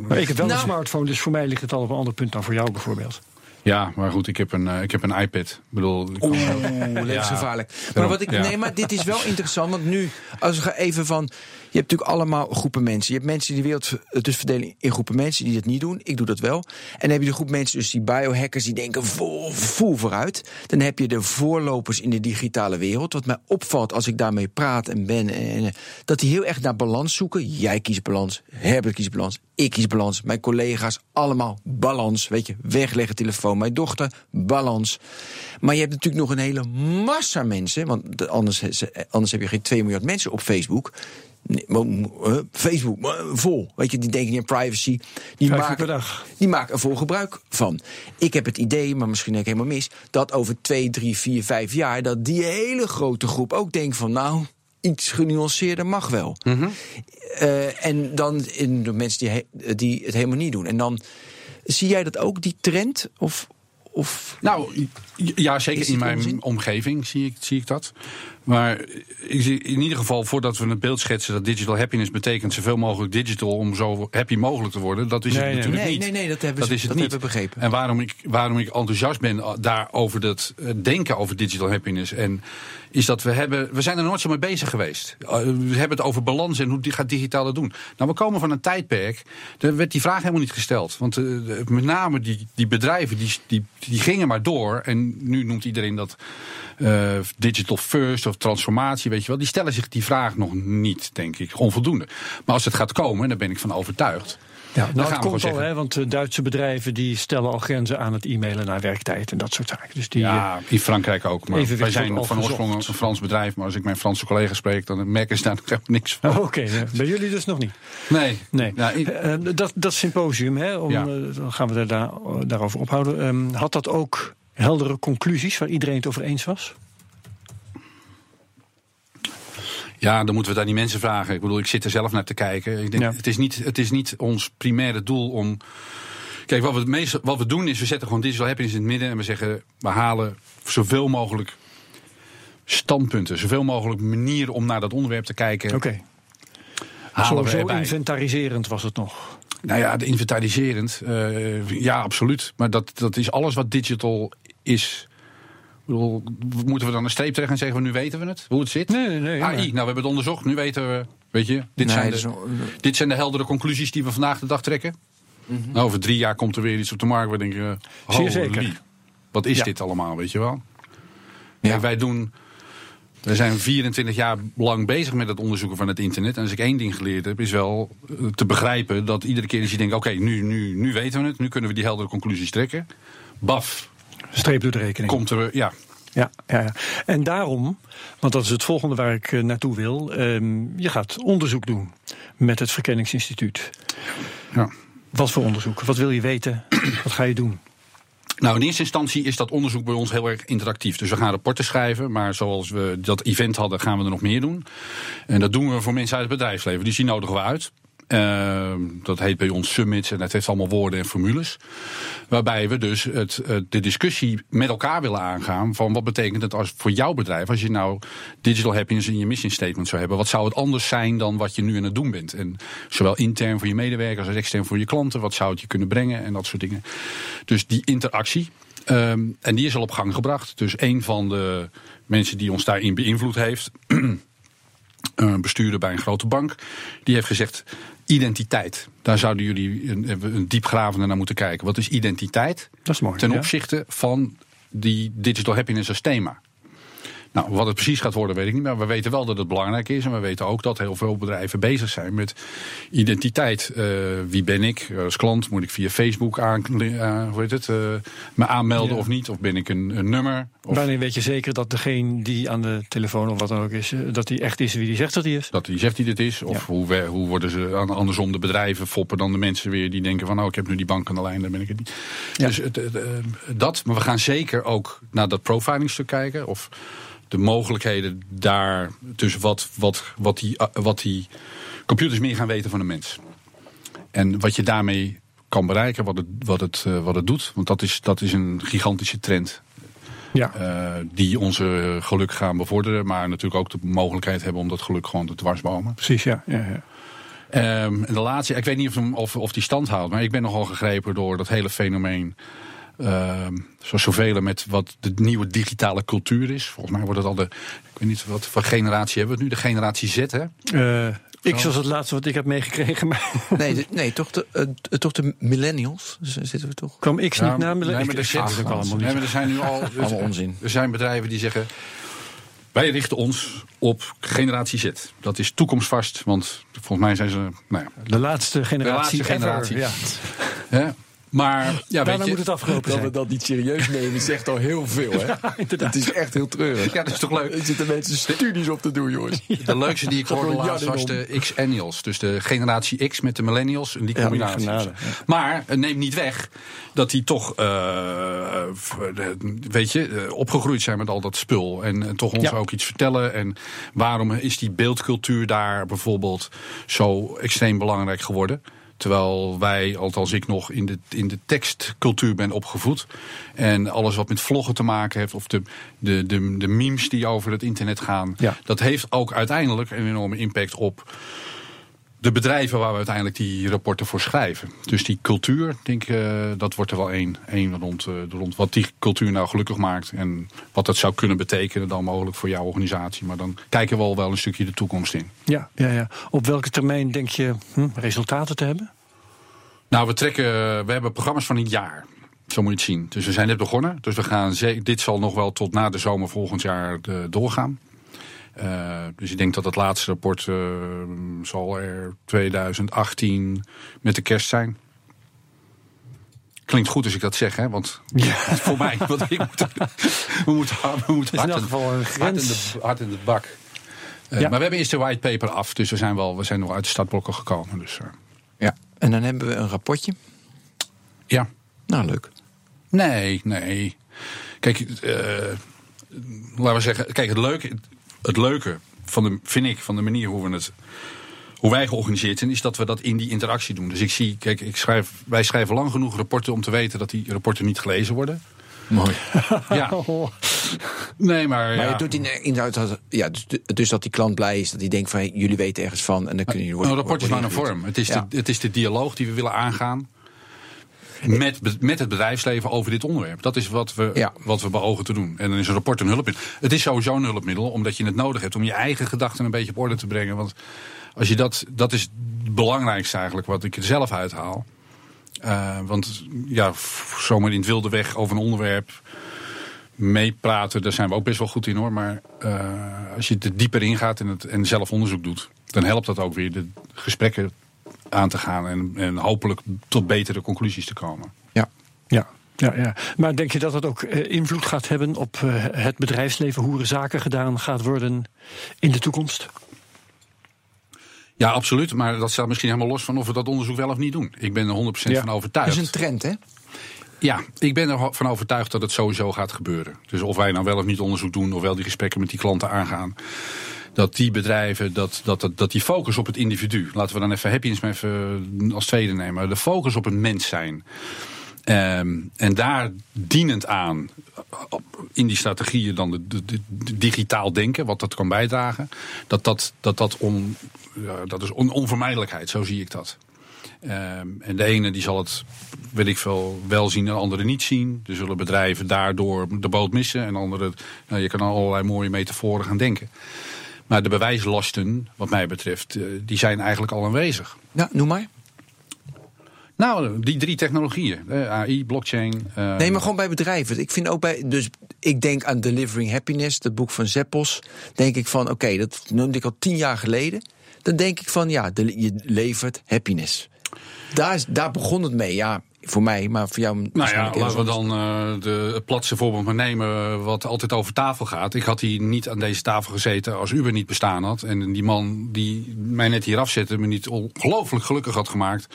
Maar ik heb wel Nou- een smartphone, dus voor mij ligt het al op een ander punt dan voor jou bijvoorbeeld. Ja, maar goed, ik heb een, eh, ik heb een iPad. Ik bedoel, ik kan- Oeh, levensgevaarlijk. Maar, daarom, wat ik, ja. nee, maar dit is wel interessant, want nu, als we gaan even van. Je hebt natuurlijk allemaal groepen mensen. Je hebt mensen die de wereld dus verdelen in groepen mensen die dat niet doen. Ik doe dat wel. En dan heb je de groep mensen, dus die biohackers, die denken vol, vooruit. Dan heb je de voorlopers in de digitale wereld. Wat mij opvalt als ik daarmee praat en ben, en, eh, dat die heel erg naar balans zoeken. Jij kiest balans, Herbert kiest balans, ik kies balans, mijn collega's allemaal balans. Weet je, wegleggen telefoon, mijn dochter, balans. Maar je hebt natuurlijk nog een hele massa mensen, want de- anders, anders heb je geen 2 miljard mensen op Facebook. Eh, Facebook, maar vol. Weet je, die denken niet aan privacy. Die maken, die maken er vol gebruik van. Ik heb het idee, maar misschien heb ik helemaal mis, dat over 2, 3, 4, 5 jaar dat die hele grote groep ook denkt van nou, iets genuanceerder mag wel. Eh, en dan in de mensen die, die het helemaal niet doen. En dan zie jij dat ook, die trend? Of, of Nou, ja, zeker in mijn onzin? omgeving zie ik, zie ik dat. Maar ik zie in ieder geval, voordat we het beeld schetsen dat digital happiness betekent zoveel mogelijk digital om zo happy mogelijk te worden, dat is Nee, het nee. natuurlijk Nee, niet. nee, nee, dat hebben ze- is het dat niet. hebben we begrepen. En waarom ik, waarom ik enthousiast ben uh, daar over dat uh, denken over digital happiness. En is dat we hebben, we zijn er nooit zo mee bezig geweest. Uh, we hebben het over balans en hoe die gaat digitaal dat doen. Nou, we komen van een tijdperk, daar werd die vraag helemaal niet gesteld. Want uh, met name die, die bedrijven, die, die, die gingen maar door. En nu noemt iedereen dat uh, digital first of transformatie, weet je wel. Die stellen zich die vraag nog niet, denk ik, onvoldoende. Maar als het gaat komen, en daar ben ik van overtuigd. Ja, nou, we komt al, hè, want eh, Duitse bedrijven die stellen al grenzen aan het e-mailen naar werktijd en dat soort zaken. Dus die, eh, Ja, in Frankrijk ook. Maar wij zijn van oorsprong een Frans bedrijf. Maar als ik mijn Franse collega's spreek, dan merken ze daar nog helemaal niks van. Oh, Oké, bij jullie dus nog niet. Nee. Nee. Ja, ik- Eh, dat, dat symposium, hè, om, Ja. eh, dan gaan we daar, daarover ophouden. Ehm, had dat ook heldere conclusies waar iedereen het over eens was? Ja, dan moeten we daar die mensen vragen. Ik bedoel, ik zit er zelf naar te kijken. Ik denk, Ja. het, is niet, het is niet ons primaire doel om. Kijk, wat we, het meeste, wat we doen is, we zetten gewoon digital happiness in het midden. En we zeggen, we halen zoveel mogelijk standpunten. Zoveel mogelijk manieren om naar dat onderwerp te kijken. Oké. halen Zo, zo inventariserend was het nog. Nou ja, de inventariserend. eh, ja, absoluut. Maar dat, dat is alles wat digital is. Bedoel, moeten we dan een streep trekken en zeggen: van, nu weten we het, hoe het zit? Nee, nee, nee. AI, maar- nou we hebben het onderzocht, nu weten we. Weet je, dit, Nee, zijn, de, een- dit zijn de heldere conclusies die we vandaag de dag trekken. Mhm. Nou, over drie jaar komt er weer iets op de markt. We denken: uh, Zeer zeker. Wat is Ja. dit allemaal, weet je wel? Ja. Kijk, wij doen. We zijn 24 jaar lang bezig met het onderzoeken van het internet. En als ik één ding geleerd heb, is wel eh, te begrijpen dat iedere keer als je denkt: oké, nu, nu, nu weten we het, nu kunnen we die heldere conclusies trekken. Baf, Streep door de rekening. komt er. Ja, Ja, ja, ja. En daarom, want dat is het volgende waar ik eh, naartoe wil. ehm, je gaat onderzoek doen met het Verkenningsinstituut. ja. Wat voor onderzoek? Wat wil je weten? Wat ga je doen? Nou, in eerste instantie is dat onderzoek bij ons heel erg interactief. Dus we gaan rapporten schrijven, maar zoals we dat event hadden, gaan we er nog meer doen. En dat doen we voor mensen uit het bedrijfsleven. Dus die nodigen we uit. Ehm, dat heet bij ons summits en dat heeft allemaal woorden en formules. Waarbij we dus het, de discussie met elkaar willen aangaan van wat betekent het als, voor jouw bedrijf als je nou digital happiness in je mission statement zou hebben. Wat zou het anders zijn dan wat je nu aan het doen bent? En zowel intern voor je medewerkers als extern voor je klanten. Wat zou het je kunnen brengen en dat soort dingen. Dus die interactie. ehm, en die is al op gang gebracht. Dus een van de mensen die ons daarin beïnvloed heeft, een bestuurder bij een grote bank, die heeft gezegd: identiteit. Daar zouden jullie een, een diepgravende naar moeten kijken. Wat is identiteit Dat is mooi. ten ja. opzichte van die digital happiness als thema? Nou, wat het precies gaat worden, weet ik niet. Maar we weten wel dat het belangrijk is. En we weten ook dat heel veel bedrijven bezig zijn met identiteit. Eh, wie ben ik als klant? Moet ik via Facebook aan, eh, hoe heet het, eh, me aanmelden Ja. of niet? Of ben ik een, een nummer? Of Wanneer weet je zeker dat degene die aan de telefoon of wat dan ook is, dat die echt is wie die zegt dat hij is? dat hij zegt hij dit is? Of Ja. hoe, we- hoe worden ze andersom de bedrijven foppen dan de mensen weer die denken van... oh, ik heb nu die bank aan de lijn, dan ben ik het niet. Ja. Dus dat, maar we gaan zeker ook naar dat profiling stuk kijken. Of de mogelijkheden daar tussen wat, wat, wat, die, eh, wat die computers meer gaan weten van de mens. En wat je daarmee kan bereiken, wat het, wat het, eh, wat het doet. Want dat is, dat is een gigantische trend. Ja. eh, die onze geluk gaan bevorderen. Maar natuurlijk ook de mogelijkheid hebben om dat geluk gewoon te dwarsbomen. Precies, ja. ja, ja. Ehm, en de laatste, ik weet niet of, of, of die stand houdt, maar ik ben nogal gegrepen door dat hele fenomeen. Ehm zoals zoveel met wat de nieuwe digitale cultuur is. Volgens mij wordt het al de. Ik weet niet wat voor generatie hebben we het nu? De generatie Z, hè? Eh, ik was het laatste wat ik heb meegekregen, maar Nee, de- nee toch, de, eh, toch de millennials Dus, zitten we toch? kwam ik Ja, niet naar me. nee, maar er ook allemaal Nee, niet. maar er zijn nu al. Allemaal onzin. Er zijn bedrijven die zeggen. Wij richten ons op generatie Z. Dat is toekomstvast, want volgens mij zijn ze. Nou ja, De laatste generatie, laatste generatie. ever, Ja. Hè? Maar ja, weet Daarna je, moet het afgelopen Dat we dat niet serieus nemen zegt al heel veel, hè? Het is echt heel treurig. ja, dat is toch leuk. Er zitten mensen studies op te doen, jongens. De leukste die ik hoorde gewoon laatst was de X-Ennials. Dus de generatie X met de millennials. En die combinatie. genade, Maar het neemt niet weg dat die toch, eh, weet je, eh, opgegroeid zijn met al dat spul. En, eh, toch ons Ja. ook iets vertellen. En waarom is die beeldcultuur daar bijvoorbeeld zo extreem belangrijk geworden? Terwijl wij, althans ik nog, in de, in de tekstcultuur ben opgevoed. En alles wat met vloggen te maken heeft, of de, de, de, de memes die over het internet gaan. Ja. Dat heeft ook uiteindelijk een enorme impact op de bedrijven waar we uiteindelijk die rapporten voor schrijven. Dus die cultuur, denk ik, eh, dat wordt er wel één, één rond, eh, rond wat die cultuur nou gelukkig maakt. En wat dat zou kunnen betekenen dan mogelijk voor jouw organisatie. Maar dan kijken we al wel een stukje de toekomst in. Ja, ja, ja. Op welke termijn denk je hm, resultaten te hebben? Nou, we trekken, we hebben programma's van een jaar. Zo moet je het zien. Dus we zijn net begonnen. Dus we gaan, dit zal nog wel tot na de zomer volgend jaar eh, doorgaan. Eh, dus ik denk dat het laatste rapport eh, zal er 2018 met de kerst zijn. Klinkt goed als ik dat zeg, hè? Want voor mij, want ik moet, we moeten, we moeten hard, in- een hard, in de, hard in de bak. Eh, Ja. Maar we hebben eerst de white paper af, dus we zijn wel, we zijn nog uit de startblokken gekomen. Dus, Ja. En dan hebben we een rapportje. ja. Nou, leuk. Nee, nee. Kijk, laten we zeggen, kijk, het leuke, het leuke van de, vind ik, van de manier hoe we het, hoe wij georganiseerd zijn, is dat we dat in die interactie doen. Dus ik zie, kijk, ik schrijf, wij schrijven lang genoeg rapporten om te weten dat die rapporten niet gelezen worden. Mooi. Ja, nee, maar, Maar ja. je doet in, inhoud, ja, dus, dus dat die klant blij is, dat hij denkt van hey, jullie weten ergens van en dan kunnen jullie een worden. rapport is maar een vorm. Het is, Ja. de, het is de dialoog die we willen aangaan. Met, met het bedrijfsleven over dit onderwerp. Dat is wat we, Ja. wat we beogen te doen. En dan is een rapport een hulpmiddel. Het is sowieso een hulpmiddel, omdat je het nodig hebt om je eigen gedachten een beetje op orde te brengen. Want als je dat, dat is het belangrijkste eigenlijk wat ik er zelf uithaal. Eh, want ja, zomaar in het wilde weg over een onderwerp meepraten, daar zijn we ook best wel goed in hoor. Maar eh, als je er dieper in gaat en, het, en zelf onderzoek doet, dan helpt dat ook weer de gesprekken aan te gaan en, en hopelijk tot betere conclusies te komen. Ja. Ja, ja, ja. Maar denk je dat het ook eh, invloed gaat hebben op eh, het bedrijfsleven, hoe er zaken gedaan gaat worden in de toekomst? Ja, absoluut. Maar dat staat misschien helemaal los van of we dat onderzoek wel of niet doen. Ik ben er 100% Ja. van Dat overtuigd. is een trend, hè? Ja, ik ben ervan overtuigd dat het sowieso gaat gebeuren. Dus of wij nou wel of niet onderzoek doen, of wel die gesprekken met die klanten aangaan. Dat die bedrijven, dat, dat, dat, die focus op het individu. Laten we dan even happiness maar even als tweede nemen. De focus op het mens zijn. Ehm, en daar dienend aan, in die strategieën dan de, digitaal denken, wat dat kan bijdragen. Dat dat, dat, dat, on, ja, dat is on, onvermijdelijkheid, zo zie ik dat. Ehm, en de ene die zal het, weet ik veel, wel zien en de andere niet zien. Er zullen bedrijven daardoor de boot missen. En andere, nou, je kan allerlei mooie metaforen gaan denken. Maar de bewijslasten, wat mij betreft, eh, die zijn eigenlijk al aanwezig. Nou, noem maar. Nou, die drie technologieën, AI, blockchain. eh, Nee, maar gewoon bij bedrijven. Ik vind ook bij. Dus ik denk aan Delivering Happiness, dat boek van Zeppels. Denk ik van, oké, dat noemde ik al tien jaar geleden. Dan denk ik van, ja, de- je levert happiness. Daar, daar begon het mee, ja, voor mij, maar voor jou. Nou ja, laten we dan eh, de, het platse voorbeeld maar nemen wat altijd over tafel gaat. Ik had hier niet aan deze tafel gezeten als Uber niet bestaan had. En die man die mij net hier afzette me niet ongelooflijk gelukkig had gemaakt.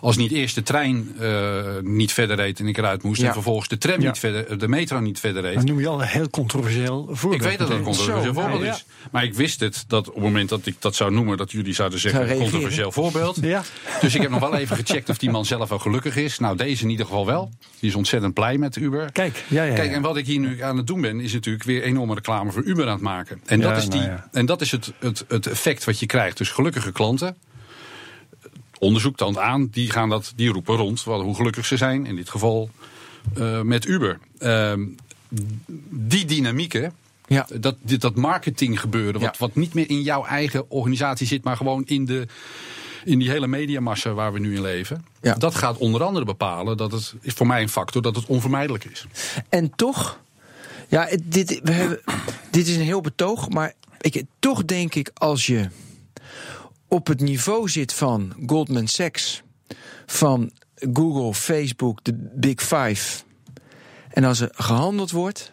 Als niet eerst de trein eh, niet verder reed en ik eruit moest. Ja. En vervolgens de tram Ja. niet verder, de metro niet verder reed. Dan noem je al een heel controversieel voorbeeld. Ik weet dat het een controversieel Zo, voorbeeld ja. is. Maar ik wist het dat op het moment dat ik dat zou noemen, dat jullie zouden zeggen: controversieel voorbeeld. Ja. Dus ik heb nog wel even gecheckt of die man zelf wel gelukkig is. Nou, deze in ieder geval wel. Die is ontzettend blij met Uber. Kijk, ja, ja, Kijk, en wat ik hier nu aan het doen ben, is natuurlijk weer enorme reclame voor Uber aan het maken. En dat is, die, nou en dat is het, het, het effect wat je krijgt. Dus gelukkige klanten. Onderzoek toont aan, die, gaan dat, die roepen rond wat, hoe gelukkig ze zijn. In dit geval eh, met Uber. Ehm, die dynamieken, Ja. dat, dat marketing gebeuren, wat, Ja. wat niet meer in jouw eigen organisatie zit, maar gewoon in, de, in die hele mediamassa waar we nu in leven. Ja. Dat gaat onder andere bepalen dat het, is voor mij een factor, dat het onvermijdelijk is. En toch, ja, dit, we hebben, dit is een heel betoog, maar ik, toch denk ik als je op het niveau zit van Goldman Sachs, van Google, Facebook, de Big Five. En als er gehandeld wordt,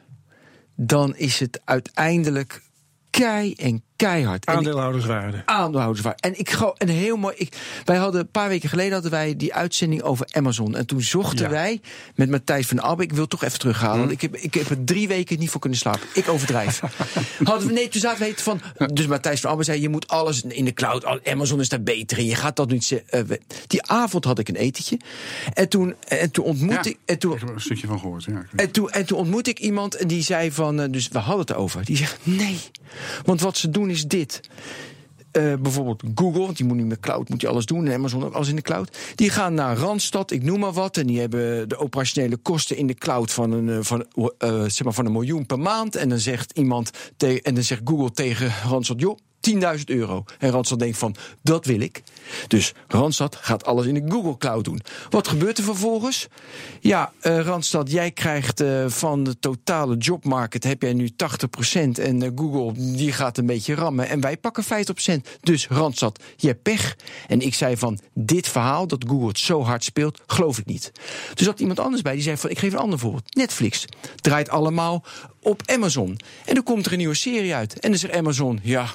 dan is het uiteindelijk kei en keihard. Aandeelhouderswaarde. aandeelhouderswaarde. En ik gewoon een heel mooi. Ik, wij hadden een paar weken geleden hadden wij die uitzending over Amazon. En toen zochten Ja. wij met Matthijs van Abbe. Ik wil toch even terughalen. Want ik heb, ik heb er drie weken niet voor kunnen slapen. Ik overdrijf. hadden we, nee, toen zaten we het van. Dus Matthijs van Abbe zei: Je moet alles in de cloud. Al- Amazon is daar beter in. Je gaat dat niet. eh, die avond had ik een etentje. En toen, en toen ontmoette Ja, ik. En toen, Ik heb er een stukje van gehoord. Ja. en toen, en toen ontmoette ik iemand en die zei van, eh, dus we hadden het over. Die zegt nee, want wat ze doen is dit. Eh, bijvoorbeeld Google, want die moet niet meer cloud, moet je alles doen. En Amazon ook alles in de cloud. Die gaan naar Randstad, ik noem maar wat. En die hebben de operationele kosten in de cloud van een, eh, van, eh, zeg maar van een miljoen per maand. En dan zegt iemand en dan zegt Google tegen Randstad, joh. 10.000 euro. En Randstad denkt van, dat wil ik. Dus Randstad gaat alles in de Google Cloud doen. Wat gebeurt er vervolgens? Ja, eh, Randstad, jij krijgt eh, van de totale jobmarket... heb jij nu 80% en eh, Google die gaat een beetje rammen... en wij pakken 50%. Dus Randstad, je hebt pech. En ik zei van, dit verhaal, dat Google het zo hard speelt... geloof ik niet. Dus zat iemand anders bij, die zei van... ik geef een ander voorbeeld. Netflix draait allemaal op Amazon. En dan komt er een nieuwe serie uit. En dan zegt Amazon, ja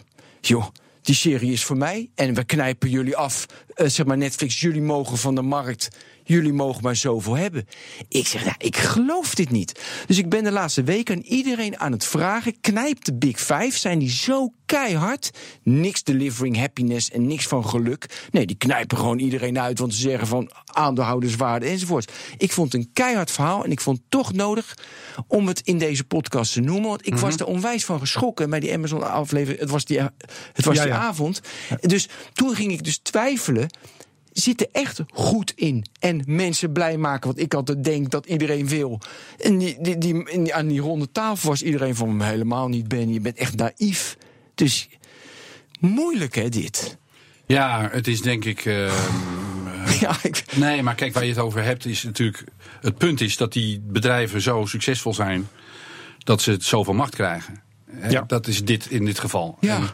joh, die serie is voor mij en we knijpen jullie af. Eh, zeg maar Netflix, jullie mogen van de markt, jullie mogen maar zoveel hebben. Ik zeg, nou, ik geloof dit niet. Dus ik ben de laatste weken aan iedereen aan het vragen, knijpt de Big Five, zijn die zo keihard? Niks delivering happiness en niks van geluk. Nee, die knijpen gewoon iedereen uit, want ze zeggen van aandeelhouderswaarde enzovoort. Ik vond een keihard verhaal en ik vond het toch nodig om het in deze podcast te noemen. Want ik was er onwijs van geschrokken bij die Amazon aflevering. Het was die, het was Ja, die ja. avond. Dus toen ging ik dus twijfelen. Zit er echt goed in. En mensen blij maken, wat ik altijd denk dat iedereen wil. En die, die, die, aan die ronde tafel was iedereen van helemaal niet, Ben. Je bent echt naïef. Dus moeilijk, hè, dit? Ja, het is denk ik. eh, Ja, ik, nee, maar kijk, waar je het over hebt, is natuurlijk. Het punt is dat die bedrijven zo succesvol zijn. dat ze het zoveel macht krijgen. Ja. Dat is dit in dit geval. Ja. En,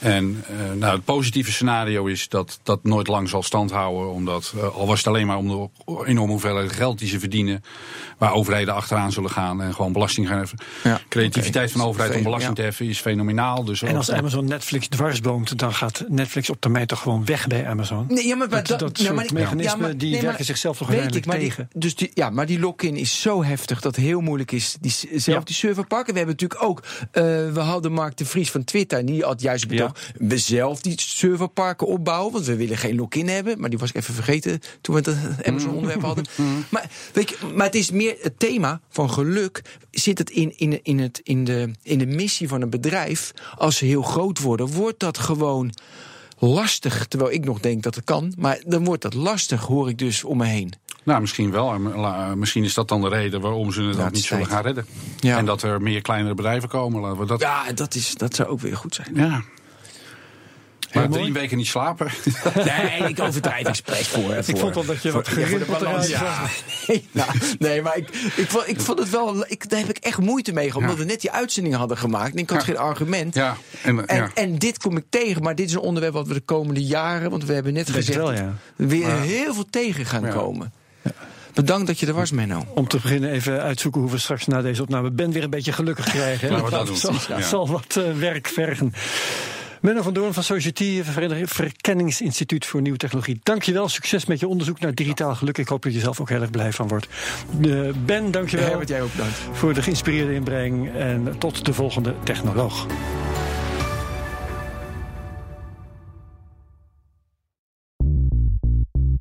en eh, nou, het positieve scenario is dat dat nooit lang zal standhouden. Omdat, eh, al was het alleen maar om de enorme hoeveelheid geld die ze verdienen. waar overheden achteraan zullen gaan en gewoon belasting gaan heffen. Ja, Creativiteit van de overheid om belasting ja. te heffen is fenomenaal. Dus En als Amazon Netflix dwarsboomt, dan gaat Netflix op termijn toch gewoon weg bij Amazon. Nee, ja, maar dat, dat, dat soort maar mechanismen maar- die nee, werken zichzelf toch weet uiteindelijk ik, maar tegen. Die, dus die, ja, maar die lock-in is zo heftig dat het heel moeilijk is. Die, zelf Ja. die serverparken. We hebben natuurlijk ook. eh, we hadden Mark de Vries van Twitter. En die had juist We zelf die serverparken opbouwen. Want we willen geen lock-in hebben. Maar die was ik even vergeten toen we het Amazon onderwerp hadden. Maar, weet je, maar het is meer het thema van geluk. Zit het in, in, in, het, in, de, in de missie van een bedrijf. Als ze heel groot worden, wordt dat gewoon lastig. Terwijl ik nog denk dat het kan. Maar dan wordt dat lastig, hoor ik dus om me heen. Nou, misschien wel. Misschien is dat dan de reden waarom ze het Ja, niet zullen gaan redden. Ja. En dat er meer kleinere bedrijven komen. Laten we dat. Ja, dat, is, dat zou ook weer goed zijn. Ja. Maar mooi. drie weken niet slapen. Nee, ik overdrijf expres voor. Ik vond al dat je wat voor- ja, gerimpeld Ja, was. nee, ja, nee, maar ik, ik, vond, ik vond het wel. Ik, daar heb ik echt moeite mee gehad. Omdat we net die uitzending hadden gemaakt. En ik had Ja. geen argument. Ja, en, En, ja. en dit kom ik tegen, maar dit is een onderwerp wat we de komende jaren, want we hebben net gezegd, wel, ja. weer Maar- heel veel tegen gaan Ja. komen. Bedankt dat je er was, Menno. Om te beginnen even uitzoeken hoe we straks na deze opname Ben weer een beetje gelukkig krijgen. hè? Laten we dat doen. zal, Ja. zal wat eh, werk vergen. Menno van Doorn van Society, Verkenningsinstituut voor Nieuwe Technologie. Dankjewel, succes met je onderzoek naar digitaal geluk. Ik hoop dat je er zelf ook heel erg blij van wordt. Eh, ben, dankjewel Herbert, jij ook bedankt. voor de geïnspireerde inbreng. En tot de volgende technoloog.